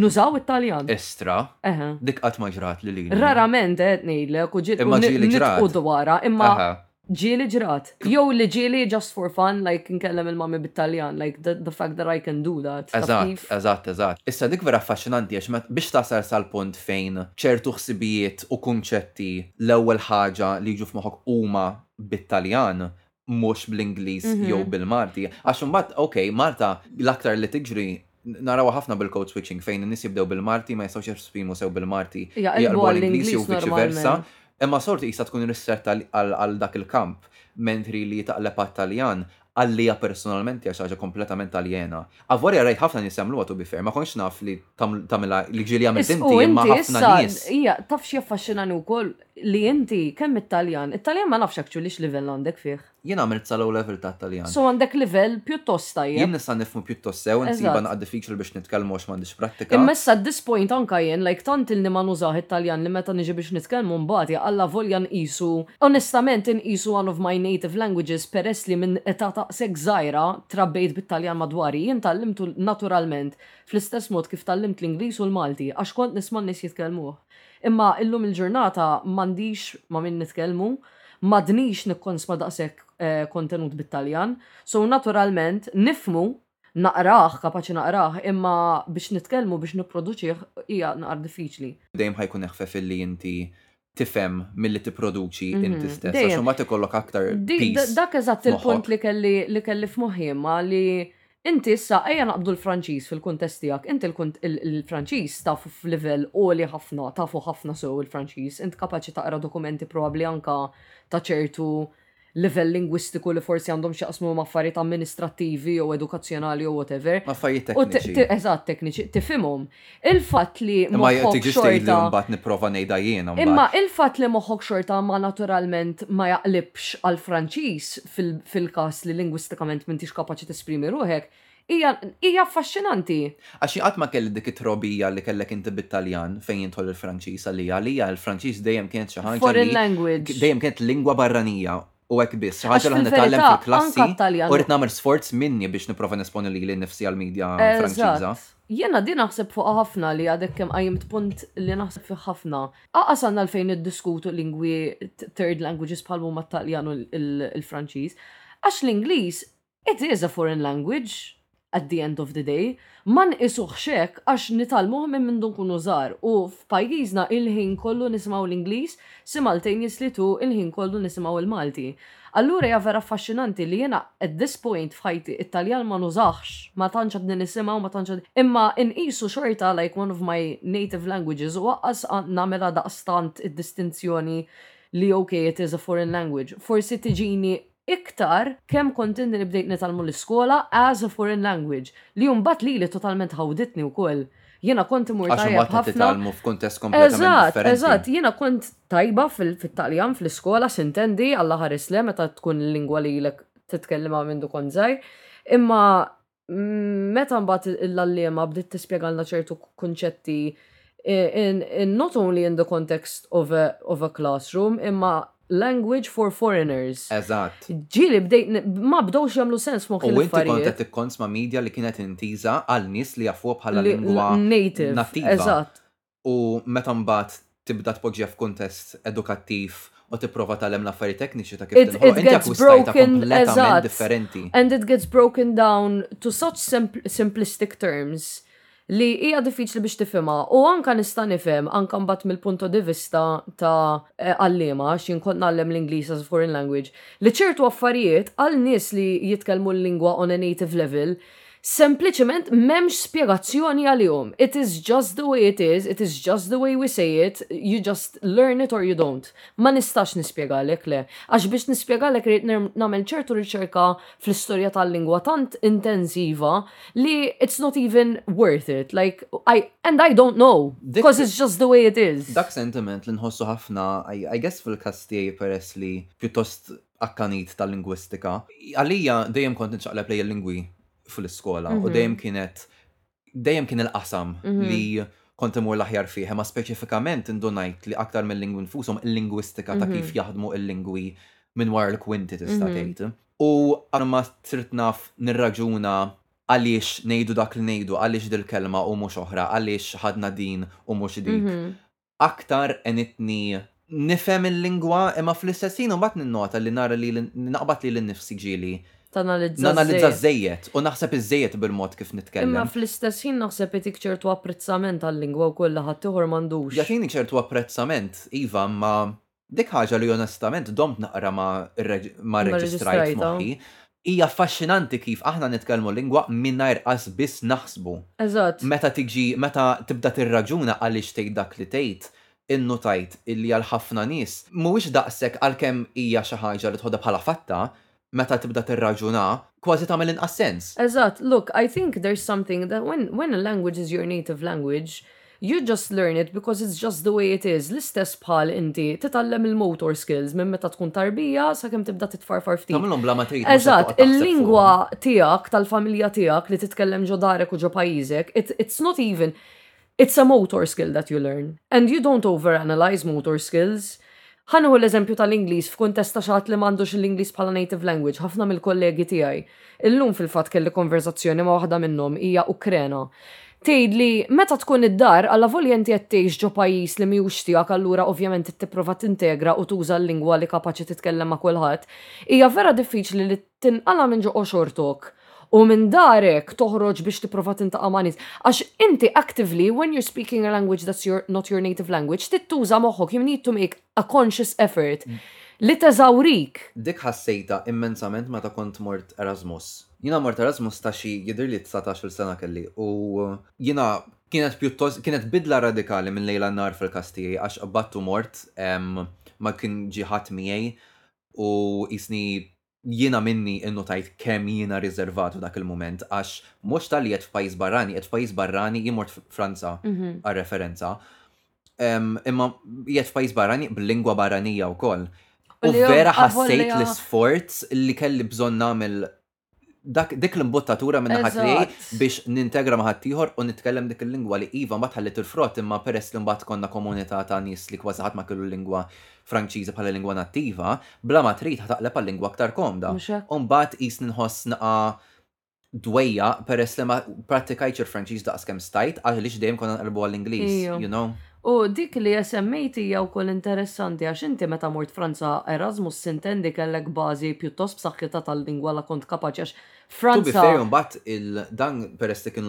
nużaw it-Taljan. Estra, Eħe. dik qatt ma ġratli lili. Rarament eħe qed ngħidlek u ġieli Imma ġieli ġrat. nitqu dwarha imma Eħe. Ġieli ġrat. Jew li ġieli just for fun, like nkellem il-mommy bit-Taljan, like the the fact that I can do that, taf Eżatt, kif? eżatt, eżatt. Issa dik vera affaxxinanti għax met biex tasal sal-punt fejn ċertu ħsibijiet u kunċetti l-ewwel ħaġa li jiġu f'moħħok huma bit-Taljan mhux bl-Ingliż jew bil-Malti. Għax imbagħad, okej, Malta l-aktar li tiġri Narawha ħafna bil-code switching fejn in-nies jibdew bil-Malti, ma jistgħux jesprimu sew bil-Malti, jaqlbu għall-Ingliż jew viċi versa, imma s-sors tqisha tkun ristretta għal dak il-kamp, mentri li taqleb għat-Taljan, għalija personalment hija xi ħaġa kompletament aljena. Avolja rajt ħafna nies jagħmluha to be fair, ma kontx naf li tagħmilha l-ġieli għamilt inti imma ħafna nies. Isqu inti issa, hija, taf x'jaffaxxinani wkoll, li inti kemm it-Taljan, it-Taljan ma nafx actually x'livell għandek fih. Jien għamilt sal-O Level ta' Taljan. So għandek livell pjuttost tajjeb. Jien nista' nifhmu pjuttost sew, insibha naqgħad diffiċli biex nitkellmu għax m'għandix prattika. Imma issa at this point anka jien, like tant ilni ma nużah it-Taljan li meta niġi biex nitkellmu mbagħad ja Alla volja nqisu, onestament inqisu one of my native languages peress li minn età daqshekk żgħira trabbejt bit-Taljan madwari, jien tgħallimtu naturalment fl-istess mod kif tgħallimt l-Ingliż u l-Malti għax kont nisma' n-nies jitkellmuh. Imma illum il-ġurnata m'għandix ma' min nitkellmu, m'għadnix nikkonsma daqshekk kontenut bit-Taljan, so naturalment nifhmu, naqrah, kapaċi naqrah, imma biex nitkellmu, biex nipproduċih hija naqra diffiċli. Dejjem ħa jkun eħfef illi inti tifhem milli tipproduċi inti stess għax imbagħad ikollok aktar piż f'moħħok. Dak eżatt il-punt li kelli f'moħħi imma li Inti issa ejja naqbdu l-Franċiż fil-kuntest tiegħek, inti l-Franċiż tafu f'livell għoli ħafna, tafu ħafna sew il-Franċiż, int kapaċi taqra dokumenti probabbli anke ta' ċertu livell lingwistiku li forsi għandhom x'jaqsmu ma' affarijiet amministrattivi jew edukazzjonali jew whatever. Affarijiet tekniċi. Eżatt, tekniċi, tifhimhom. Il-fatt li moħħok xorta. Imma jekk tiġix tgħidli mbagħad nipprova ngħidha jiena mbagħad. Imma il-fatt li moħħok xorta ma naturalment ma jaqlibx għall-Franċiż fil-każ li lingwistikament m'intix kapaċi tesprimi ruħek, hija hija affaxxinanti. Għax jien qatt ma kelli dik it-trobija li kellek inti bit-Taljan fejn jidħol il-Franċiż għalija. Għalija il-Franċiż dejjem kienet xi ħaġa li. Foreign language. Dejjem kienet lingwa barranija. U hekk biss, xi ħaġa li ħan nitgħallem fil-klassi u rrid nagħmel sforz minni biex nipprova nesponi lili nnifsi għall-medja Franċiża. Jiena din naħseb fuqha ħafna li għadek kemm qajjimt punt li naħseb fih ħafna. Aqas għandna l-fejn niddiskutu lingwi third languages bħal huma t-Taljan u l-Franċiż. Għax l-Ingliż It is a foreign language at the end of the day. Ma nqisuhx hekk għax nitgħallmuh minn mindu nkunu żgħar u f'pajjiżna il-ħin kollu nisimgħu l-Ingliż simultaneously to il-ħin kollu nisimgħu l-Malti. Allura hija vera affaxxinanti li jiena at this point f'ħajti it-Taljan ma nużahx, ma tantx għadni nisimgħu, ma tantx għadni, imma nqisu xorta like one of my native languages u aqqas nagħmilha daqstant id-distinzjoni li ok it is a foreign language. Forsi tiġini iktar kemm kont inni li bdejt nitgħallmu l-iskola as a foreign language, li mbagħad lili totalment ħawditni wkoll. Jiena kont imur tajjeb ħafna. Għax imbagħad qed titgħallmu f'kuntest kompletament differenti. Eżatt, eżatt, jiena kont tajba fit-Taljan fl-iskola, sintendi, Alla ħarisle meta tkun il-lingwa li ilek titkellimha minn du kont żgħir, imma meta mbagħad l-allema bdiet tispjegalna ċertu kunċetti in, in not only in the context of a, of a classroom, imma language for foreigners. Eżatt. Ġili bdejt, ma bdewx jagħmlu sens moħħi U inti kont qed tikkonsma media li kienet intiża għal nies li jafuha bħala lingwa nativa. Eżatt. u meta mbagħad tibda tpoġġiha f'kuntest edukattiv u tipprova tgħallem l-affarijiet tekniċi ta' kif It, tinħoloq, it inti gets akkwistajtha broken, kompletament eżatt. differenti. And it gets broken down to such simpl- simplistic terms li hija diffiċli biex tifhimha. U anka nista' nifhem, anka mbagħad mill-punto di vista ta' eh, għalliema, għax jien kont nagħllem l-Ingliż as a foreign language, li ċertu affarijiet għal nies li jitkellmu l-lingwa on a native level Sempliċiment m'hemmx spjegazzjoni għalihom. It is just the way it is, it is just the way we say it, you just learn it or you don't. Ma nistax nispjegalek, le. Għax biex nispjegalek irrid nagħmel ċertu riċerka fl-istorja tal-lingwa tant intensiva li it's not even worth it, like, I, and I don't know, because it's just the way it is. Dak sentiment li nħossu ħafna, I guess fil-każ tiegħi peress li pjuttost akkanit tal-lingwistika. Għalija dejjem kont niċċaqleb lejn il-lingwi fl-iskola u dejjem kienet dejjem kien il-qasam li kont imur l-aħjar fih, imma speċifikament indunajt li aktar mill-lingwi nfushom il-lingwistika ta' kif jaħdmu l-lingwi minn wara l-kwinti tista' tgħid. U qabel ma sirt naf nirraġuna għaliex ngħidu dak li ngħidu, għaliex dil-kelma u mhux oħra, għaliex ħadna din u mhux dik, aktar għenitni nifhem il-lingwa imma fl-istess ħin imbagħad ninnota li nara li naqbad lili nnifsi ġieli nanalizza żżejjed u naħseb iżżejjed bil-mod kif nitkellem. Imma fl-istess ħin naħseb itik ċertu apprezzament għal-lingwa wkoll li ħaddieħor m'għandux. Jagħtini ċertu apprezzament, iva, imma Dik ħaġa li onestament domt naqra ma reġistrajt moħħi. Hija affaxxinanti kif aħna nitkellmu lingwa mingħajr qas biss naħsbu. Eżatt. Meta tiġi, meta tibda tirraġuna għaliex tgħid dak li tgħid, innutajt illi għal ħafna nies, mhuwiex daqshekk għalkemm hija xi ħaġa li tħoddha bħala fatta, meta tibda tirraġuna, kważi tagħmel inqas sens. Eżatt, look, I think there's something that when when a language is your native language, you just learn it because it's just the way it is, l-istess bħal inti titgħallem il-motor skills minn meta tkun tarbija sakemm tibda titfarfar ftit. Tagħmilhom bla ma trid. Eżatt, il-lingwa tiegħek tal-familja tiegħek li titkellem ġo darek u ġo pajjiżek, it's not even It's a motor skill that you learn and you don't overanalyze motor skills. Ħa nieħu l-eżempju tal-Ingliż f'kuntest ta' xi ħadd li m'għandux il-Ingliż bħala native language, ħafna mill-kollegi tiegħi. Illum fil-fatt kelli konverżazzjoni ma' waħda minnhom, hija Ukrena. Tgħidli, meta tkun id-dar, allavolja inti qed tgħix ġo pajjiż li mhijux tiegħek allura ovvjament trid tipprova tintegra u tuża l-lingwa li kapaċi titkellem ma' kulħadd, hija vera diffiċli li tinqala' minn ġo qoxortok u minn darek toħroġ biex tipprova tintaqa' ma' nies. Għax inti actively when you're speaking a language that's your not your native language trid tuża moħħok, you need to make a conscious effort li teżawrik. Dik ħassejtha immensament meta kont mort Erasmus. Jiena mort Erasmus ta' xi jidhirli dsatax-il sena kelli u jiena kienet pjuttost kienet bidla radikali minn lejl għan-nhar fil-każ tiegħi għax qbadt u mort ma kien ġie ħadd miegħi u qisni jiena minni innutajt kemm jiena riżervat f'dak il-mument għax mhux talli qiegħed f'pajjiż barrani, qiegħed f'pajjiż barrani, jien mort Franza għal referenza, imma qiegħed f'pajjiż barrani b'lingwa barranija wkoll. U vera ħassejt l-isforz li kelli bżonn nagħmel dak dik l-imbottatura minn naħa tiegħi Eżatt. biex nintegra ma' ħaddieħor u nitkellem dik il-lingwa li iva mbagħad ħalliet il-frott imma peress li mbagħad konna komunità ta' nies li kważi ħadd ma kellu l-lingwa Franċiża bħala lingwa nattiva, bla ma trid ħa taqleb għal lingwa aktar komda. Mhux hekk? U mbagħad qisni nħoss naqa' dwejjaq peress li ma prattikajtx il-Franċiż daqs kemm stajt għaliex dejjem konna nqallbu għall-Ingliż, Iju. you know. U dik li esemmejt hija wkoll interessanti għax inti meta mort Franza Erasmus sintendi kellek bażi pjuttost b'saħħitha tal-lingwa la kont kapaċi għax Franza To be fair imbagħad il dan peress li kien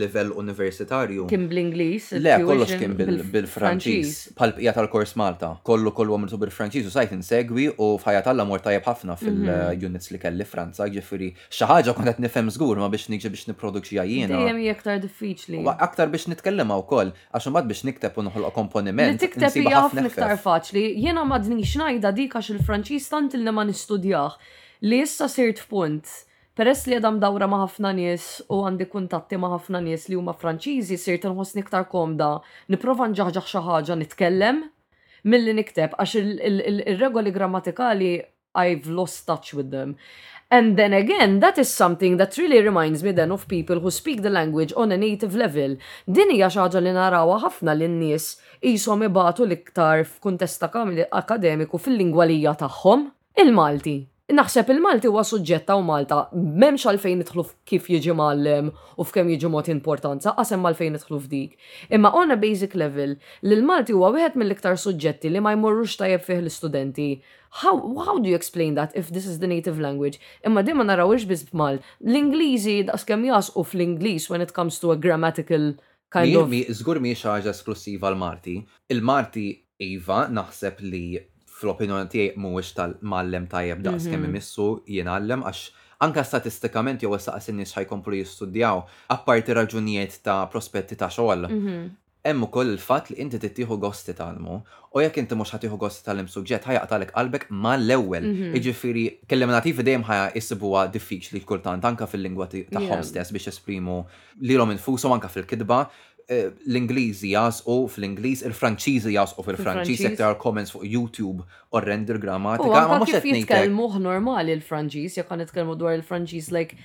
livell universitarju Kien bl-Ingliż Le kollox kien bil-Franċiż bħall-bqija tal-kors Malta kollu kollu għamiltu bil-Franċiż u sajt insegwi u f'ħajja t'Alla mort tajjeb ħafna fil-units li kelli f'Franza jiġifieri xi ħaġa kont qed nifhem żgur imma biex niġi biex nipproduċiha jiena Dejjem hija aktar diffiċli. Aktar biex nitkellimha wkoll Għax imbagħad biex nikteb u noħloq komponiment. Li tikteb hija ħafna iktar faċli. Jiena m'għadnix ngħidha dik għax il-Franċiż tant ilni ma nistudjah li issa sirt f'punt, peress li qiegħda mdawra ma' ħafna nies u għandi kuntatti ma' ħafna nies li huma Franċiżi sirt inħossni iktar komda nipprova nġaħġaħ xi ħaġa nitkellem milli nikteb għax ir-regoli grammatikali I've lost touch with them. And then again, that is something that really reminds me then of people who speak the language on a native level. Din hija xi ħaġa li narawha ħafna li n-nies qishom ibatu l-iktar f'kuntest akademiku fil-lingwa li hija tagħhom, il-Malti. Naħseb il-Malti huwa suġġett hawn Malta m'hemmx għalfejn nidħlu f'kif jiġi mgħallem u f'kemm jiġi mogħti importanza, qas hemm għalfejn nidħlu f'dik. Imma on a basic level, li l-Malti huwa wieħed mill-iktar suġġetti li ma jmorrux tajjeb fih l-istudenti How, how do you explain that if this is the native language? Imma din ma narawhiex biss b'Mal. L-Ingliżi daqskemm jagħsqu fl-Ingliż when it comes to a grammatical kind of. Żgur mhijiex xi ħaġa esklussiva għal Malti. Il-Malti iva, naħseb li fl-opinjoni tiegħi mhuwiex tal, mgħallem tajjeb daqs kemm imissu jingħallem għax anke statistikament jew issa qas in-nies ħa jkomplu jistudjaw apparti raġunijiet ta' prospetti ta' xogħol. Hemm ukoll il-fatt li inti trid tieħu gost titgħallmu, u jekk inti mhux ħa tieħu gost titgħallem suġġett ħa jaqtagħlek qalbek mal-ewwel. Jiġifieri, kelliema nativi dejjem ħa jsibuha diffiċli kultant anke fil-lingwa tagħhom stess biex jesprimu lilhom infushom anke fil-kitba. L-Ingliżi jagħżqu fl-Ingliż, il-Franċiżi jagħżqu fil-Franċiż, jekk tara l-comments fuq YouTube, orrendi l-grammatika, imma mhux qed ngħidlek. U anke kif jitkellmuh normali l-Franċiż, jekk ħa nitkellmu dwar il-Franċiż, like,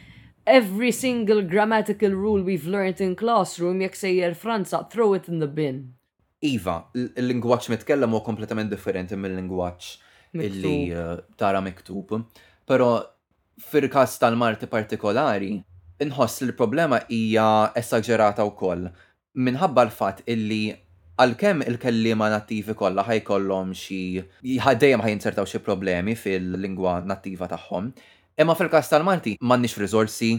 Every single grammatical rule we've learnt in classroom jekk sejjer Franza throw it in the bin. Iva, l-lingwaġġ mitkellem huwa kompletament differenti mil-lingwaġġ illi tara miktub. Però fir-każ tal-Malti partikolari, inħoss li l-problema hija esaġerata wkoll minħabba l-fatt illi għalkemm il-kelliema nattivi kollha ħa jkollhom xi, dejjem ħa jinzertaw xi problemi fil-lingwa nattiva tagħhom, imma fil-każ tal-Malti m'għandniex riżorsi,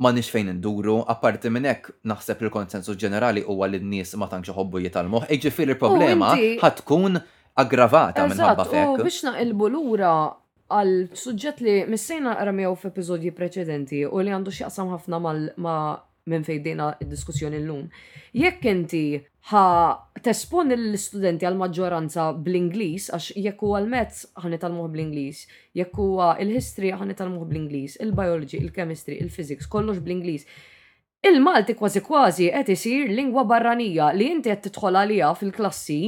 m'għandniex fejn induru, apparti minn hekk naħseb li l-konsensus ġenerali huwa li n-nies ma tantx iħobbu jitgħallmuh, jiġifieri l-problema ħa tkun aggravata minħabba f'hekk. Eżatt, u biex naqilbu lura għal suġġett li missejna naqra miegħu f'episodji preċedenti u li għandu x'jaqsam ħafna ma' minn fejn bdejna d-diskussjoni llum, jekk inti ħa tesponi lill-istudenti għal maġġoranza bl-Ingliż għax jekk huwa l-Maths ħa nitgħallmuh bl-Ingliż, jekk huwa l-History ħa nitgħallmuh bl-Ingliż, il-Biology, il-Chemistry, il-Physics, kollox bl-Ingliż. Il-Malti kważi kważi qed isir lingwa barranija li inti qed tidħol għaliha fil-klassi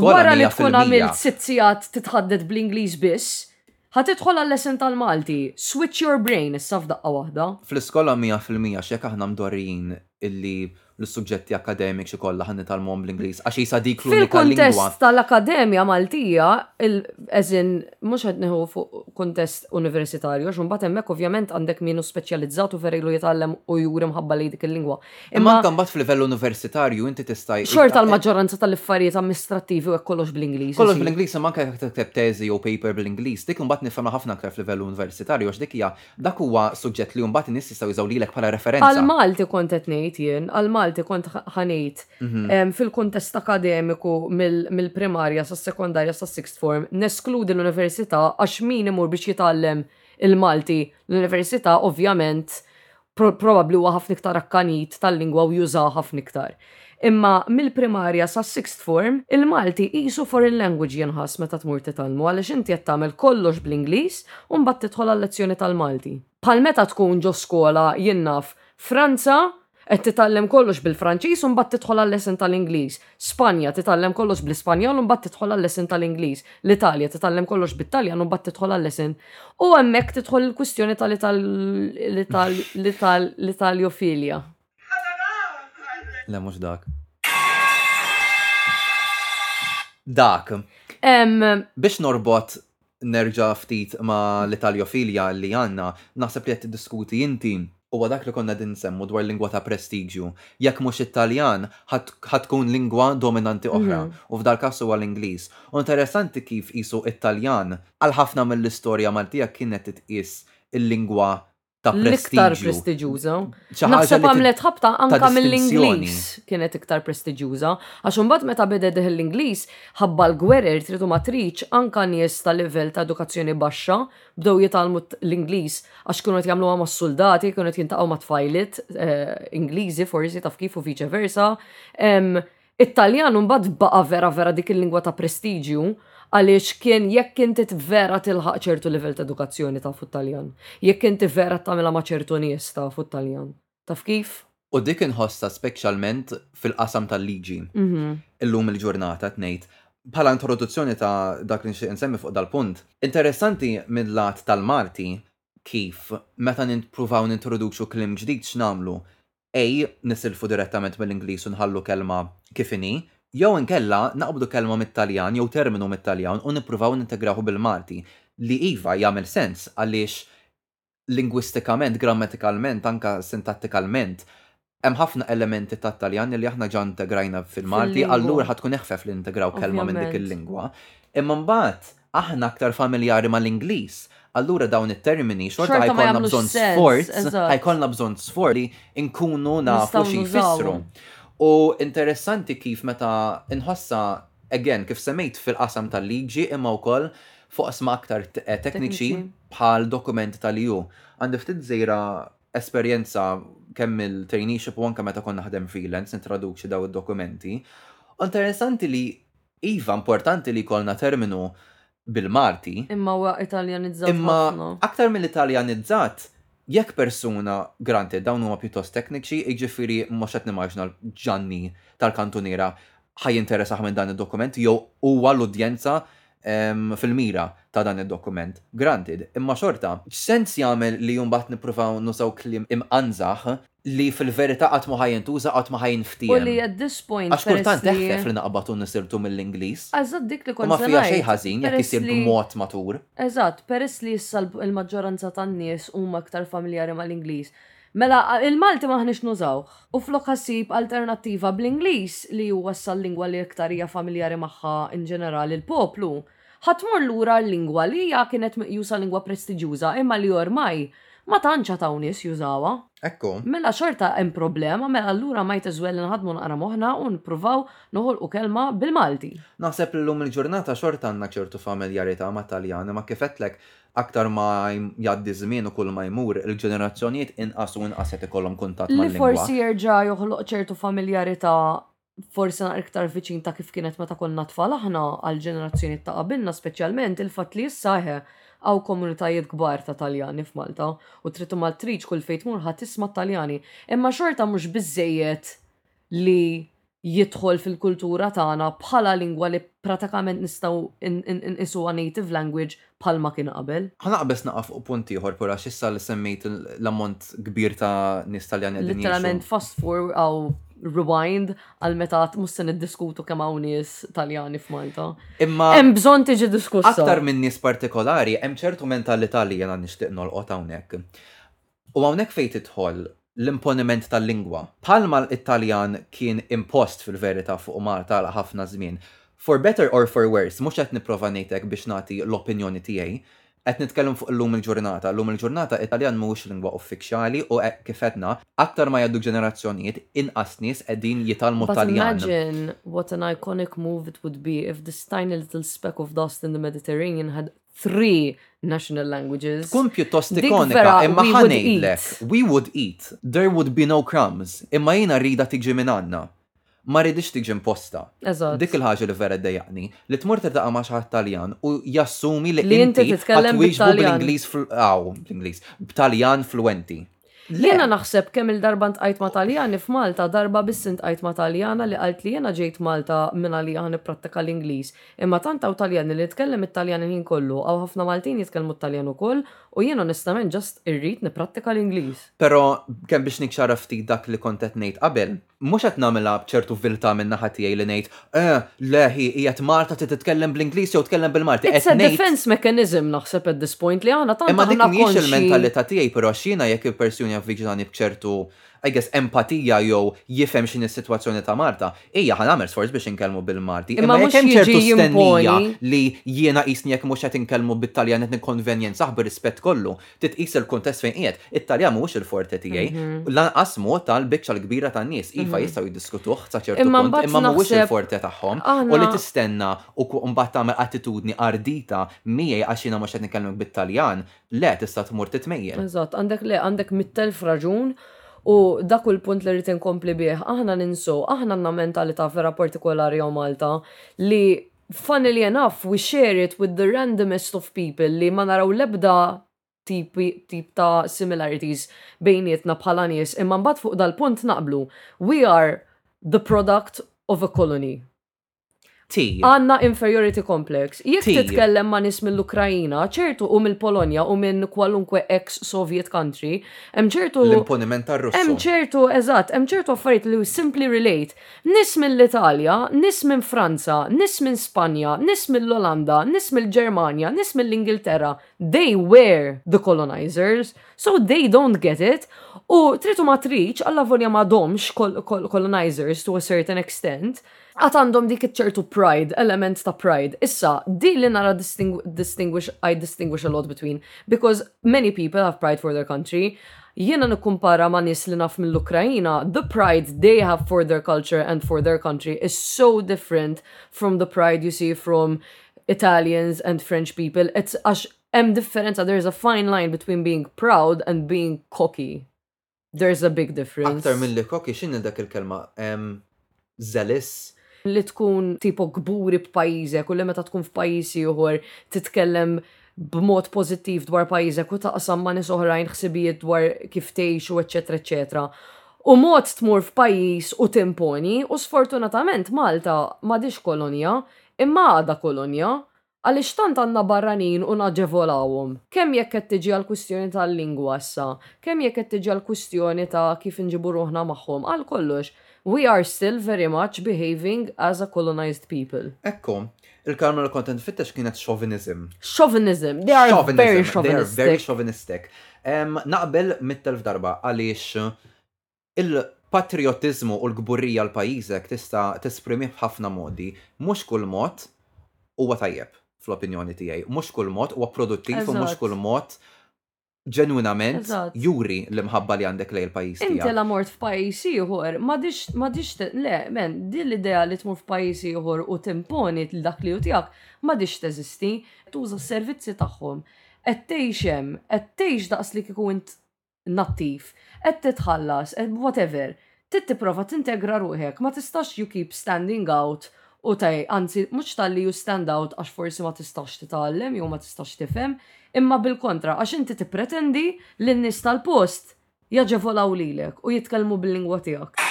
wara li tkun għamilt sitt sigħat titħaddet bl-Ingliż biss, Ħa tidħol għal-lesson tal-Malti? Switch your brain issa f'daqqa waħda. Fl-iskola mija fil-mija għax jekk aħna mdorrijin illi l-suġġetti akademiċi kollha ħa nitgħallmuhom bl-Ingliż għax qisha dik l-unika lingwa. Fil-kuntest tal-Akkademja Maltija, as in mhux qed nieħu fuq kuntest universitarju għax imbagħad hemmhekk ovvjament għandek min hu speċjalizzat u vera ilu jitgħallem u juri mħabba lejn dik il-lingwa. Imma anke mbagħad f'livell universitarju inti tista' Xort tal-maġġoranza tal-affarijiet amministrattivi u hekk kollox bl-Ingliż. Kollox bl-Ingliż imma anke jekk tikteb teżi jew paper bl-Ingliż, dik imbagħad nifhemha ħafna aktar f'livell universitarju għax dik hija dak huwa suġġett li mbagħad in-nies jistgħu jużaw lilek bħala referenza. Għall-Malti kont qed ngħid jien, għall-Malti kont ħa ngħid, fil-kuntest akademiku mill-primarja sas-sekondarja sas-sixth form, neskludi l-università għax min imur biex jitgħallem il-Malti l-università ovvjament probabbli huwa ħafna iktar akkanit tal-lingwa u jużaw ħafna iktar. Imma mill-primarja sa sixth form, il-Malti qisu foreign language jinħass meta tmur titgħallmu għaliex inti qed tagħmel kollox bl-Ingliż u mbagħad tidħol għal-lezzjoni tal-Malti. Bħal meta tkun ġo skola, jien naf, Franza, qed titgħallem kollox bil-Franċiż u mbagħad tidħol għal-lesson tal-Ingliż. Spanja, titgħallem kollox bl-Ispanjol u mbagħad tidħol għal-lesson tal-Ingliż. L-Italja, titgħallem kollox bit-Taljan u mbagħad tidħol għal-lesson. U hemmhekk tidħol il-kwistjoni tal-Italjofilja. Le mhux dak. Dak. Biex norbot nerġa' ftit ma' l-Italjofilja li għandna, naħseb li qed tiddiskuti inti, huwa dak li konna qegħdin nsemmu dwar lingwa ta' prestiġju. Jekk mhux it-Taljan, ħa ħa tkun lingwa dominanti oħra, u f'dal-każ huwa l-Ingliż. U interessanti kif qisu t-Taljan, għal ħafna mill-istorja Maltija kienet titqies il-lingwa ta' l-iktar prestiġjuża. Naħseb għamlet ħabta anka mill-Ingliż kienet iktar prestiġjuża, għax imbagħad meta beda deħ l-Ingliż, ħabba l-gwerer tridu ma tridx anka nies ta' livell ta' edukazzjoni baxxa bdew jitgħallmu l-Ingliż għax kienu qed jagħmluha mas-suldati, kienu qed jintaqgħu ma' tfajlit eh, Ingliżi forsi taf kif u viċe versa. It-Taljan imbagħad baqa' vera vera dik il-lingwa ta' prestiġju għaliex kien jekk inti vera tilħaq ċertu livell ta' edukazzjoni tafu t-Taljan. Jekk inti vera tagħmilha ma' ċertu nies tafu t-Taljan. Taf kif? U dik inħossha spekjalment fil-qasam tal-liġi. Illum il-ġurnata qed ngħid. Bħala introduzzjoni ta' dak li nixtieq insemmi fuq dal-punt. Interessanti mil-lat tal-Malti kif meta nippruvaw nintroduċu kliem ġdid x'nagħmlu? A, Nisilfu direttament mill-Ingliż u nħallu kelma kif inhi, jew inkella naqbdu kelma mit-Taljan jew terminu mit-Taljan u nippruvaw nintegrawh bil-Malti, li iva, jagħmel sens għaliex lingwistikament, grammatikalment, anke sintattikalment, hemm ħafna elementi tat-Taljan li aħna ġa integrajna fil-Malti, allura ħa tkun eħfef li nintegraw kelma minn dik il-lingwa. Imma mbagħad aħna aktar familjari mal-Ingliż, allura dawn it-termini xorta ħajkollna bżonn sforz, ħajkollna bżonn sforz li nkunu nafu xi jfissru. U interessanti kif meta nħossa, again, kif semmejt fil-qasam tal-liġi imma wkoll fuq asma aktar eh, tekniċi bħal dokumenti tal-ju. Għandi ftit żejra esperjenza kemm il-traineeship u anke meta konna ħdem freelance, introduċi daw id-dokumenti. Interessanti li Iva, importanti li jkollna terminu bil-Malti. Imma huwa Italjanizzat ħafna. Imma aktar milli Italjanizzat, jekk persuna, granted, dawn huma pjuttost tekniċi, jiġifieri mhux qed nimmaġina Ġanni tal-kantuniera ħa jinteresah minn dan id-dokument jew huwa l-udjenza fil-mira ta' dan id-dokument, granted, imma xorta, x'sens jagħmel li mbagħad nippruvaw nużaw kliem imqanżaħ li fil-verità qatt ma ħa jintuża, qatt ma ħa jinftiehem. U li at this point, Għax kultant peress li. eħfef li naqbad u nisirtu mill-Ingliż. Eżatt dik li U kont ma se fiha xejn ngħid. ħażin jekk Peress isir li. b'mod matur. Eżatt, peress li issa l-, il-maġġoranza tan-nies huma iktar familjari mal-Ingliż, mela il-Malti m'aħniex nużawh. U flok ħa ssib alternattiva bl-Ingliż li huwa issa l-lingwa li iktar hija familjari magħha in ġenerali l-poplu, Ħa tmur lura l-lingwa li hija kienet meqjusa lingwa prestiġjuża imma li ormai ma tantx għad hawn nies jużawha. Hekk hu. Mela xorta hemm problema, mela allura might as well inħaddmu naqra moħħna u nippruvaw noħolqu kelma bil-Malti. Naħseb li llum il-ġurnata xorta għandna ċertu familjarità mat-Taljan imma kif għedtlek aktar ma jgħaddi ż-żmien u kull ma jmur il-ġenerazzjonijiet inqas u inqas qed ikollhom kuntatt mal-lingwa. Li forsi jerġa' joħloq ċertu familjarità forsi naqra iktar viċin ta' kif kienet meta konna tfal aħna għal ġenerazzjonijiet ta' qabilna speċjalment il-fatt li issa eħe hawn komunitajiet kbar ta' Taljani f'Malta u trid u ma tridx kull fejn tmur ħa tisma' t-Taljani. Imma xorta mhux biżżejjed li jidħol fil-kultura tagħna bħala lingwa li pratikament nistgħu nqisuha native language bħalma kien qabel. Ħa naqbeż naqa' fuq punt ieħor pur għax issa li semmejt l-ammont kbir ta' nies Taljani qegħdin jgħixu. Literalment fast forward għaw rewind għal meta qatt mhux se niddiskutu kemm hawn nies Taljani f'Malta. Imma Hemm bżonn tiġi diskussa. aktar minn nies partikolari hemm ċertu mentalità li jiena nixtieq nolqot hawnhekk. U hawnhekk fejn tidħol l-imponiment tal-lingwa. Bħalma l-Italjan kien impost fil-verità fuq Malta għal ħafna żmien. For better or for worse, mhux qed nipprova ngħid hekk biex nagħti l-opinjoni tiegħi. Qed nitkellem fuq illum il-ġurnata. Illum il-ġurnata Italjan mhuwiex lingwa uffiċjali u hekk kif għedna, aktar ma jgħaddu ġenerazzjonijiet, inqas nies qegħdin jitgħallmu Taljan. But imagine what an iconic move it would be if this tiny little speck of dust in the Mediterranean had three national languages. Kun pjuttost ikonika, imma ħanejdlek, we would eat, there would be no crumbs, imma jina rrida tiġi minn għanna. Ma rridix tiġi imposta. Eżatt. Dik il-ħaġa li vera dejjaqni, li tmur titaqa' ma' xaħat Taljan u jassumi li inti titkellem bl-Ingliż fl-Ingliż, b'Taljan fluenti. Jena naħseb kemm il-darba ntqajt ma' Taljani f'Malta, darba biss ntqajt ma' Taljana li qalt li jena ġejt Malta minn għalija ħa nipprattika l-Ingliż. Imma tant hawn Taljani li nitkellem it-Taljan il-ħin kollu, hawn ħafna Maltin jitkellmu t-Taljan ukoll u jien onestament just irrid nipprattika l-Ingliż. Però kemm biex nikxara ftit dak li kont qed ngħid qabel, Mhux qed nagħmilha b'ċertu viltà minn naħa tiegħi li ngħid, eh, le, hi, hi qed Malta trid titkellem bl-Ingliż jew tkellem bil-Malti. It's a defense mechanism naħseb at this point li aħna tant aħna konxji. Imma dik mhijiex il-mentalità tiegħi però għax jiena jekk il-persuni avviċinani b'ċertu, I guess, empatija jew jifhem x'inhi s-sitwazzjoni ta' Malta, ija ħa nagħmel sforz biex inkellmu bil-Malti. Imma jekk hemm ċertu stennija li jiena qisni jekk mhux qed inkellmu bit-Taljan qed nikkonvenjenzah bir-rispett kollu, Titqis il-kuntest fejn qiegħed, it-Taljan mhuwiex il-forte tiegħi, lanqas m'hu tal-biċċa l-kbira tan-nies. Iva, jistgħu jiddiskutuh sa ċertu punt, imma mhuwiex il-forte tagħhom. U li tistenna u mbagħad tagħmel attitudni ardita miegħi għax jiena mhux qed nikelmek bit-Taljan, le, tista' tmur titmejjel. Eżatt, għandek le, għandek mitt elf raġun u dak hu l-punt li rrid inkompli bih. Aħna ninsew, aħna għandna mentalità vera partikolari hawn Malta li Funnily enough, we share it with the randomest of people li ma naraw l-ebda tip ta' similarities bejnietna bħala nies imma mbagħad fuq dal-punt naqblu, we are the product of a colony. Għandna inferiority complex. Jekk titkellem ma' nies mill-Ukraina, ċertu u mill-Polonja u minn kwalunkwe ex Soviet country, hemm ċertu. L-imponiment tar-Russu. Hemm ċertu, eżatt, hemm ċertu affarijiet li we simply relate. Nies mill-Italja, nies minn Franza, nies minn Spanja, nies mill-Olanda, nies mill-Ġermanja, nies mill-Ingilterra, they were the colonisers, so they don't get it, u trid u ma tridx, allavolja m'għadhomx colonisers to a certain extent, għad għandhom dik iċ-ċertu pride, element ta' pride. Issa, din li nara distinguish, I distinguish a lot between, because many people have pride for their country, Jiena nikkumpara ma' nis li naf mill-Ukrajina, the pride they have for their culture and for their country is so different from the pride you see from Italians and French people. It's għax em differenza, there is a fine line between being proud and being cocky. There's a big difference. Aktar mill-li cocky, xinna dak il-kelma? żealous, li tkun tipo kburi b'pajjiżek u li meta tkun f'pajjiż ieħor titkellem b'mod pożittiv dwar pajjiżek u taqsam ma' nies oħrajn ħsibijiet dwar kif tgħix u eċċetera eċċetera. U mod tmur f'pajjiż u timponi u sfortunatament Malta m'għadhiex kolonja imma għadha kolonja Għaliex tant għandna barranin u naġevolawhom? Kemm jekk qed tiġi għall-kwistjoni tal-lingwa issa, kemm jekk qed tiġi għall-kwistjoni ta' kif inġibu ruħna magħhom, għal kollox, we are still very much behaving as a colonised people. Ekku, il-kelma li kont qed nfittex kienet chauvinism. Chauvinism, they are very chauvinistic. Chauvinism, they are very chauvinistic. Naqbel mitt elf darba għaliex Il-patrijotiżmu u l-kburija għal pajjiżek tista' tesprimih b'ħafna modi. Mhux kull mod huwa tajjeb, fl-opinjoni tiegħi. Mhux kull mod huwa produttiv u mhux kull mod ġenwinament juri l-imħabba li għandek lejn il-pajjiż tiegħek. Inti la mort f'pajjiż ieħor, m'għadhiex, le, men, din l-idea li tmur f'pajjiż ieħor u timponi dak li hu tiegħek, m'għadhiex teżisti. Tuża s-servizzi tagħhom. Qed tgħix hemm, qed tgħix daqs li kieku int nattiv, qed titħallas, qed whatever, trid tipprova tintegra ruħek, ma tistax you keep standing out u ta' anzi mhux talli you stand out għax forsi ma tistax titgħallem jew ma tistax tifhem, imma bil-kontra għax inti tippretendi li n-nies tal-post jaġevolaw lilek u jitkellmu bil-lingwa tiegħek.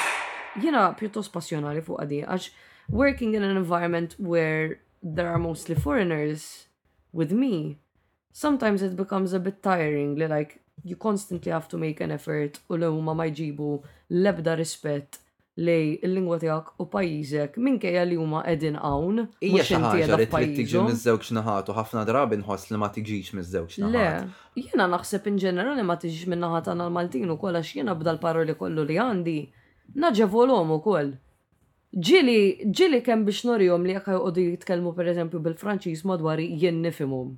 Jiena pjuttost passjonali fuqha din għax working in an environment where there are mostly foreigners with me, Sometimes it becomes a bit tiring li like you constantly have to make an effort u li huma ma jġibu l-ebda rispett lej il-lingwa tiegħek u pajjiżek minkejja li huma qegħdin hawn Hija xi ħaġa li trid tiġi miż-żewġ naħat u ħafna drabi nħoss li ma tiġix miż-żewġ naħat. Le, jiena naħseb in ġenerali ma tiġix min-naħa tagħna l-Maltin ukoll għax jiena b'dal-paroli kollu li għandi naġevolhom ukoll. Ġieli, ġieli kemm biex norihom li jekk ħa joqogħdu jitkellmu pereżempju bil-Franċiż madwari jien nifhimhom.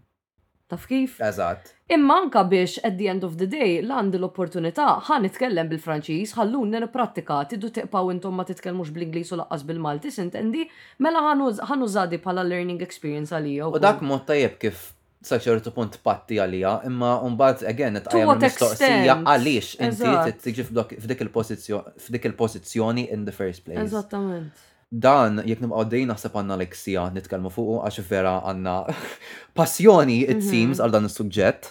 Taf kif? Eżatt. Imma anke biex at the end of the day la għandi l-opportunità, ħa nitkellem bil-Franċiż, ħalluni nipprattika, tidu tiqpaw intom ma titkellmux bl-Ingliż u laqqas bil-Malti, sintendi? Mela ħa nuża di bħala learning experience għalija wkoll. U dak mod tajjeb kif sa ċertu punt patti għalija, imma mbagħad again qed tqajjem mistoqsija għaliex inti tiġi f'dik il-pożizzjoni f'dik il-pożizzjoni in the first place. Eżattament. Dan jekk nibqgħu dejn naħseb għandna like sija nitkellmu fuqu għax vera għandna passjoni it mhm. seems għal dan is-suġġett.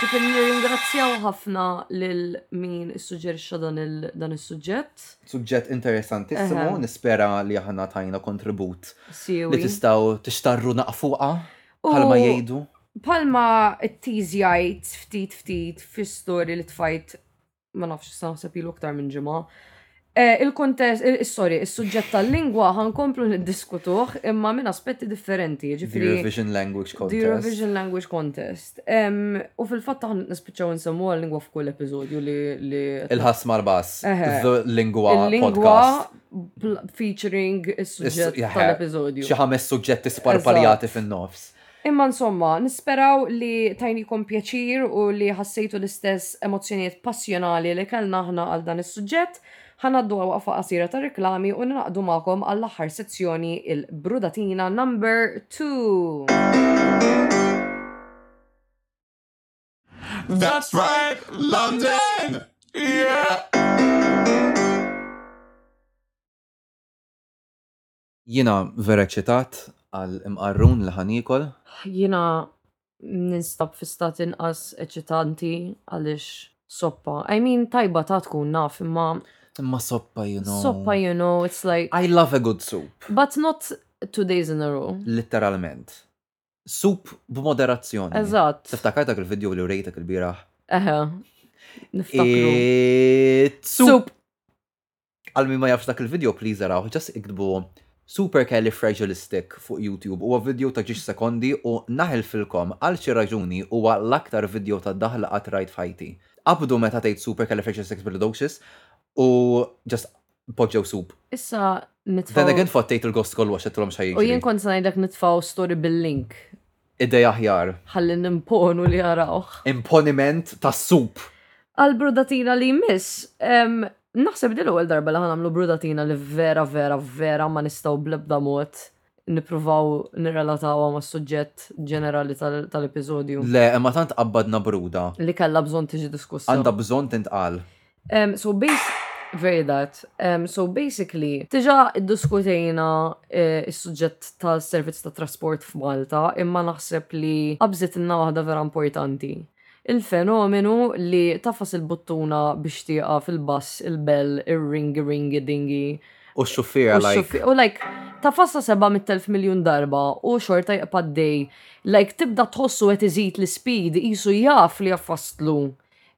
Ġifieri nirringrazzjaw ħafna lil min issuġġerixxa dan is-suġġett. Suġġett interessantissimu, Ehem. nispera li aħna tajna kontribut li Siwi. tistgħu tixtarru naqfuqa U- bħalma jgħidu. Palma t-teasjajt ftit ftit fis-story li tfajt ma nafx issa naħseb ilu aktar minn ġimgħa. eh, Il-kuntest, eh, sorry, is-suġġett tal-lingwa ħankomplu niddiskutuh imma minn aspetti differenti, The ġifieri Eurovision Language the Contest. Eurovision Language Contest. U fil-fatt aħna nispiċċaw insemmu għal-lingwa f'kull episodju li. Il-ħass marbas. The lingwa podcast. Featuring is-suġġett tal-episodju. Xi ħames suġġetti sparpaljati fin-nofs. Imma insomma, nisperaw li tajnikom pjaċir u li ħassejtu l-istess emozjonijiet passjonali li kellna aħna għal dan is-suġġett Ħa ngħaddu għal waqfa qasira tar-riklami u ningħaqdu magħkom għall-aħħar sezzjoni, il-Brudatina Number Two! That's right, London! Yeah! Jiena vera eċċitat għall-imqarrun li ħa niekol. Jiena ninstab fi stat inqas eċċitanti għaliex soppa. I mean tajba ta' tkun naf imma. Imma soppa you know. Soppa you know it's like. I love a good soup. But not two days in a row. Litteralment. Soup b'moderazzjoni. Eżatt. Tiftakar dak il-video li urejtek il-bieraħ? Eħe. Niftakru. It's soup. Għal min ma jafx dak il-video please arawh, just iktbu Supercalifragilistic fuq YouTube, huwa video ta' ġiex sekondi u naħilfilkom għal xi raġuni huwa l-aktar video ta' daħq li qatt rajt f'ħajti. Qabdu meta tgħid Supercalifragilisticexpialidocious u just poġġew sub. Issa nitfgħu. Then again fottejt il-gost kollu għax għedtilhom x'ħa jiġri. U jien kont se ngħidlek nitfgħu story bil-link Idea aħjar. Ħalli nimponu li jarawh. Imponiment tas-sup! Għall-brudatina li jmiss, ehm, naħseb din l-ewwel darba li ħa nagħmlu brudatina li vera vera vera ma nistgħu bl-ebda mod nippruvaw nirrelatawha mas-suġġett ġenerali tal-episodju. Le, imma tant qabbadna bruda. Li kellha bżonn tiġi diskussa. Għandha bżonn tintqal. Um, so basically, very that. Um, so basically, tiġa id-diskutejna eh, il-sujġet ta' servizz ta' trasport f'Malta, imma naħseb li qabżitilna waħda vera importanti. Il-fenomenu li tafas il-buttuna biex tieqa fil-bass, il-bell, il-ringi ringi dingi. U x-xufiera like. U like, tafassa 700.000 miljon darba u xorta jqpaddej. Like, tibda tħossu għet iżid l-speed, jisu jaf li jaffastlu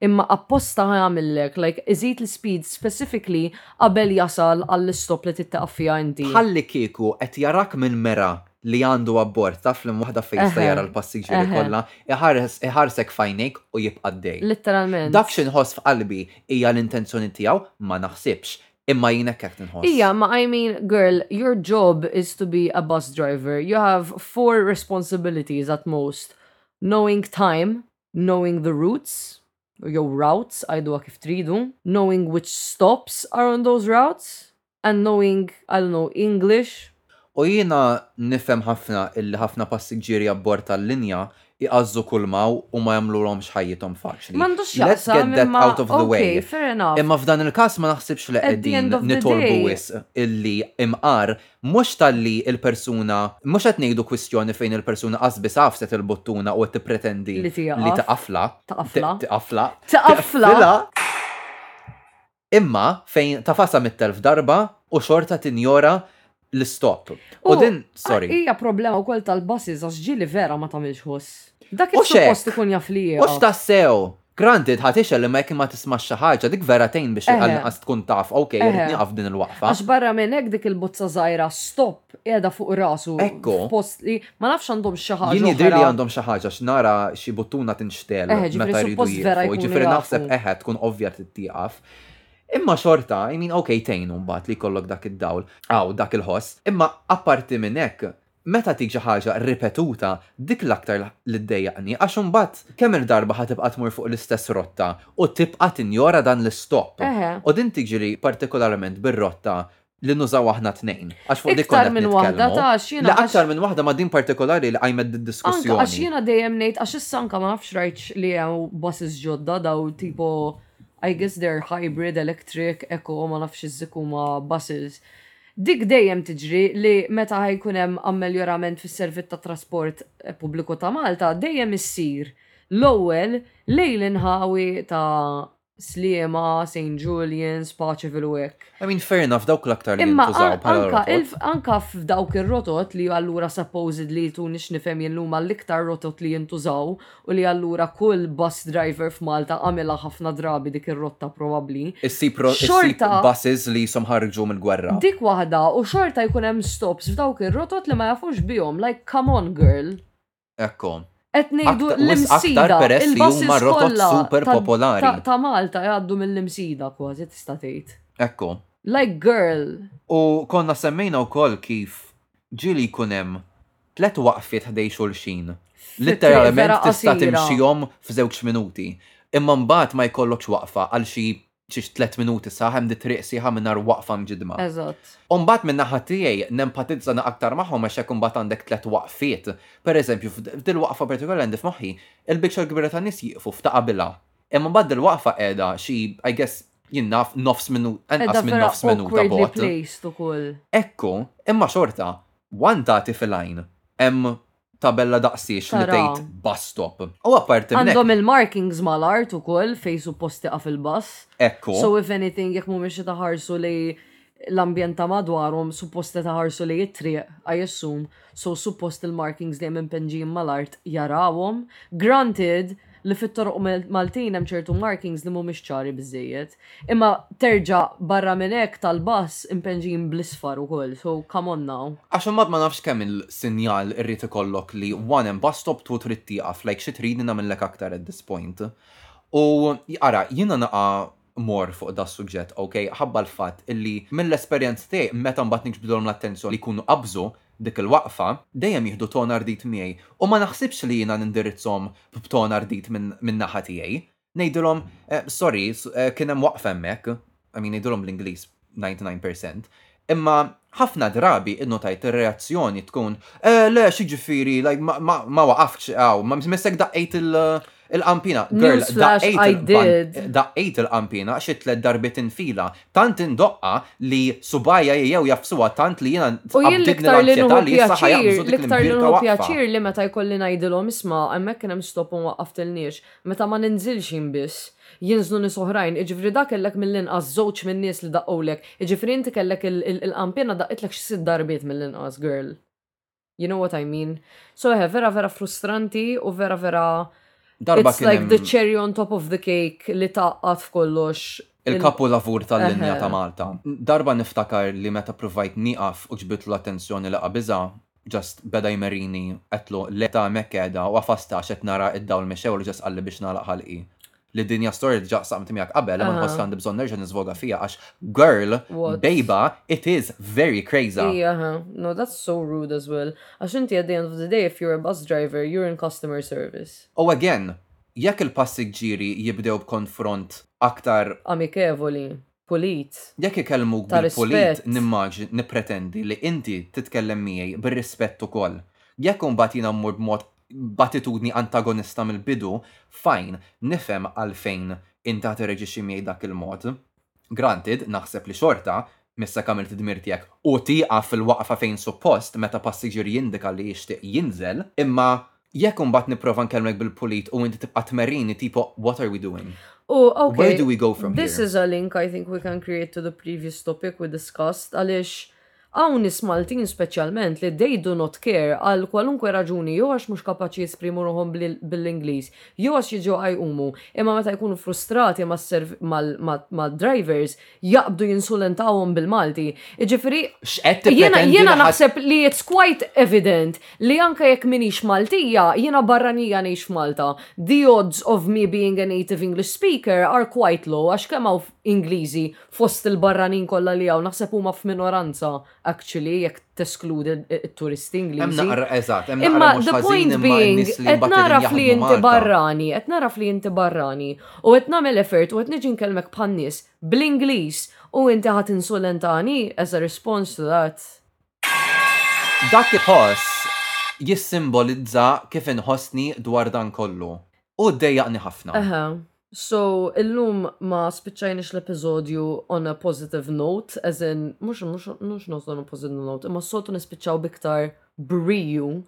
Imma apposta ħa jagħmillek like iżid l-speed specifically qabel jasal għall-istop li trid tieqaf fiha inti. Bħallikieku qed jarak minn mera li għandu abbord, taf li waħda fejn jista' jara l-passiġġieri kollha, iħares iħarsek f'għajnejk u jibqa' għaddej. Litteralment. Dak xi nħoss f'qalbi hija l-intenzjoni tiegħu, ma naħsibx. Imma jien hekk qed inħoss. Hija, ma I mean, girl, your job is to be a bus driver, you have four responsibilities at most, knowing time, Knowing the routes, jew routes, għiduha kif tridu. Knowing which stops are on those routes, and knowing, I don't know, English. U jiena nifhem ħafna illi ħafna passiġġieri abbord tal-linja jqażżu kull ma hawn u ma jagħmlulhomx ħajjithom faċli. M'għandux x'jaqsam imma. Let's get that out of the way. Imma f'dan il-każ ma naħsibx li qegħdin nitolbu wisq illi imqar Mhux talli l-persuna, mhux qed ngħidu kwistjoni fejn il-persuna qas biss għafset il-buttuna u qed tippretendi li tqaflha, tqaflha, tqaflha, imma fejn tafasha mitt-telf darba u xorta tinjora l-istop. U din, sorry. Hija problema wkoll tal-buses għax ġieli vera ma tagħmilx ħoss. Dak il-suppost ikun jaf li jieqaf. U x'tassew, Granted, ħa tixel imma jekk ma tismax xi ħaġa, dik vera tgħin biex Eħe. għall-inqas tkun taf, ok, Eħe. irrid nieqaf f'din il-waqfa. Għax barra minn hekk dik il-bozza żgħira stop qiegħda fuq rasu Ekku. f'post li ma nafx għandhomx xi ħaġa Jien jidhirli oħra. għandhom xi ħaġa għax nara xi buttuna tinxtegħel Eħe, ġifieri meta jridu suppost vera jieqfu. jkunu Jiġifieri jafu. naħseb eħe tkun ovvja trid tieqaf. Imma xorta, I mean, ok, tgħin mbagħad li jkollok dak id-dawl, aw dak il-ħoss. Imma apparti minn hekk, meta tik xi ħaġa ripetuta, dik l-aktar li ddejjaqni għax imbagħad kemm-il darba ħa tibqa' tmur fuq l-istess rotta u tibqa' tinjora dan l-istop. U din tiġri partikolarment bir-rotta li nużaw aħna t-tnejn, għax fuq dik konna qed nitkellmu. Le aktar minn waħda ma din partikolari li qajmet did-diskussjoni. Anke għax jiena dejjem ngħid għax issa anke ma nafx rajtx li hawn buses ġodda daw tipo I guess they're hybrid, electric, eco, ma nafx x'iżżik huma buses. Dik dejjem tiġri li meta ħa jkun hemm ammeljorament fis-servizz tat-trasport pubbliku ta' Malta dejjem issir l-ewwel lejn l-inħawi ta' Sliema, Saint Julians, Paceville u hekk. I mean fair enough dawk l-aktar li jintużaw bħala rotot. Imma anke f'dawk ir-rotot li allura supposedly, tuni x'nifhem jien, li huma l-iktar rotot li jintużaw u li allura kull bus driver f'Malta għamilha ħafna drabi dik ir-rotta probabbli. Issib buses li qishom ħarġu mill-gwerra. Dik waħda u xorta jkun hemm stops f'dawk ir-rotot li ma jafux bihom, like come on girl. Ekku. Qed ngħidu l-imsida, il-buses kollha ta' Malta jgħaddu mill-imsida kważi tista' tgħid. Ekku. Like girl. U konna semmejna wkoll kif ġieli jkun hemm Tliet waqfiet ħdej xulxin, litteralment tista' timxihom f'żewġ minuti. Imma mbagħad ma jkollokx waqfa għal xi xi tliet minuti sah, hemm di triq sieħa mingħajr waqfa mġiddma. Eżatt. U mbagħad min-naħa tiegħi nempatizza na aktar magħhom għax hekk imbagħad għandek tliet waqfiet. Pereżempju, f'dil-waqfa partikolari għandi f'moħħi, il-biċċa l-kbira tan-nies jieqfu f'ta' qabilha. Imma mbagħad dil-waqfa qiegħda xi, I guess, jien naf, nofs minuta, anqas minn nofs minuta bogħod. Qiegħda vera awkwardli placed ukoll. Ekku, imma xorta. One tagħti fil-għajn. Hemm tabella daqsiex li tgħid bus stop. U apparti minn hekk. Għandhom il-markings mal-art ukoll fejn suppost tieqaf il-bus. Ekku. So if anything jekk mhumiex qed iħarsu li l-ambjent ta' madwarhom suppost qed iħarsu lejn it-triq, I assume, so suppost il-markings dejjem impenġijin mal-art jarawhom. Granted, li fit-toroq Maltin hemm ċertu markings li mhumiex ċari biżżejjed. Imma terġa' barra minn hekk tal-bass impenġin bl-isfar ukoll, so come on now. Għax imbagħad ma nafx kemm il-sinjal irrid ikollok li one hemm bus stop two trid tieqaf, like xi tridni nagħmillek aktar at this point. U ara, jiena naqa' mor fuq das-suġġett, ok, ħabba l-fatt illi mill-esperjenza tiegħi meta mbagħad niġbdilhom l-attenzjoni li jkunu qabżu dik il-waqfa, dejjem jieħdu ton ardit miegħi u ma naħsibx li jiena nindirizzhom b'ton ardit min-naħa tiegħi. Ngħidilhom, sorry, kien hemm waqfa hemmhekk, I mean ngħidilhom bl-Ingliż. 99 percent, imma ħafna drabi innotajt ir-reazzjoni tkun eh, le xi ġifieri like, ma, ma, ma waqaftx hawn, ma missek daqqejt il- il-qampina. Girl, Newsflash, daqqejt I il-qan- did. daqqejt il-qampina xi tliet darbiet infila, tant indoqqa li subajja jew jafsuha tant li jiena U jien tqabdilni l-iktar li l-anzjetà nuhu li issa pjaċir, ħajaqbżu dik l-iktar li l-imbirka nuhu waqfa. pjaċir li meta jkolli ngħidilhom isma' hemmhekk kien hemm stop u ma waqqaftilniex. Meta ma ninżilx jien biss, jinżlu nies oħrajn, jiġifieri dak kellek mill-inqas żewġ min-nies li daqqulek, jiġifieri inti kellek il-qanpiena daqqitlek xi sitt darbiet mill-inqas, girl. You know what I mean? So eħe, vera vera frustranti u vera vera it's like the cherry on top of the cake li tgħaqqad f'kollox Il-kapu lavur tal-linja ta' Malta. Darba niftakar li meta provajt nieqaf u ġbidtlu l-attenzjoni li qabiżha, just beda jmerrini għedtlu le ta' hemmhekk qiegħda u għafast għax qed nara id-dawl mixgħul u just qalli biex nagħlaq ħalqi. Li dinja storja li diġa' saqmt miegħek qabel imma nħoss li għandi bżonn nerġa' niżvoga fiha għax girl, bejba, it is very crazy. Hi aha, no that's so rude as well għax inti at the end of the day if you're a bus driver you're in customer service. U again, jekk il-passiġġieri jibdew b'konfront aktar. Amikevoli. pulit, Jekk ikellmuk ta' bil-pulit rispett. nimmaġin, nippretendi li inti titkellem miegħi bir-rispett ukoll. Jekk imbagħad jiena mmur b'mod b'attitudni antagonista mill-bidu, fine, nifhem għalfejn inti ħa tirreġixxi miegħi dak il-mod. Granted, naħseb li xorta, missek għamilt id-dmir tiegħek u tieqaf fil-waqfa fejn suppost meta passiġġier jindika li jixtieq jinżel, imma Jekk imbagħad nipprova nkellmek bil-pulit u inti tibqa' tmerrini tipo what are we doing? U okay, Where do we go from this here? is a link I think we can create to the previous topic we discussed għaliex hawn nies Maltin speċjalment li they do not care għal kwalunkwe raġuni jew għax mhux kapaċi jesprimu ruħhom bil-Ingliż jew għax jiġu għajqumu imma meta jkunu frustrati ma' drivers jaqbdu jinsulentawhom bil-Malti. Jiġifieri jiena naħseb li it's quite evident li anke jekk minix Maltija, jiena barranija ngħix f'Malta. The odds of me being a native English speaker are quite low għax kemm hawn Ingliżi fost il-barranin kollha li hawn naħseb huma f'minoranza actually jekk teskludi t-turisti Ingliżi. Hemm naqra eżatt, hemm naqra mhux ħażin imma nies li qed naraf li inti barrani, qed naraf li inti barrani u qed nagħmel effort u qed niġi nkellmek bħal nies bl-Ingliż u inti ħadd insulentani as a response to that. Dak iħoss jissimbolizza kif inħossni dwar dan kollu. U ddejjaqni ħafna. So illum ma spiċċajniex l-episodju on a positive note, as in, mux, mux, mux not on a positive note, imma s-soltu nispiċċaw biktar briju.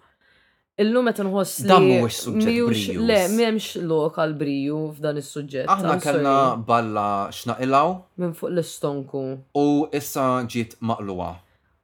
Illum qed nħoss li. Dan mhuwiex suġġett miux- briju. Le, m'hemmx lok għal briju f'dan is-suġġett. Aħna I'm kellna sorry. balla xnaqilaw minn fuq l-istonku. u issa ġiet maqluwa.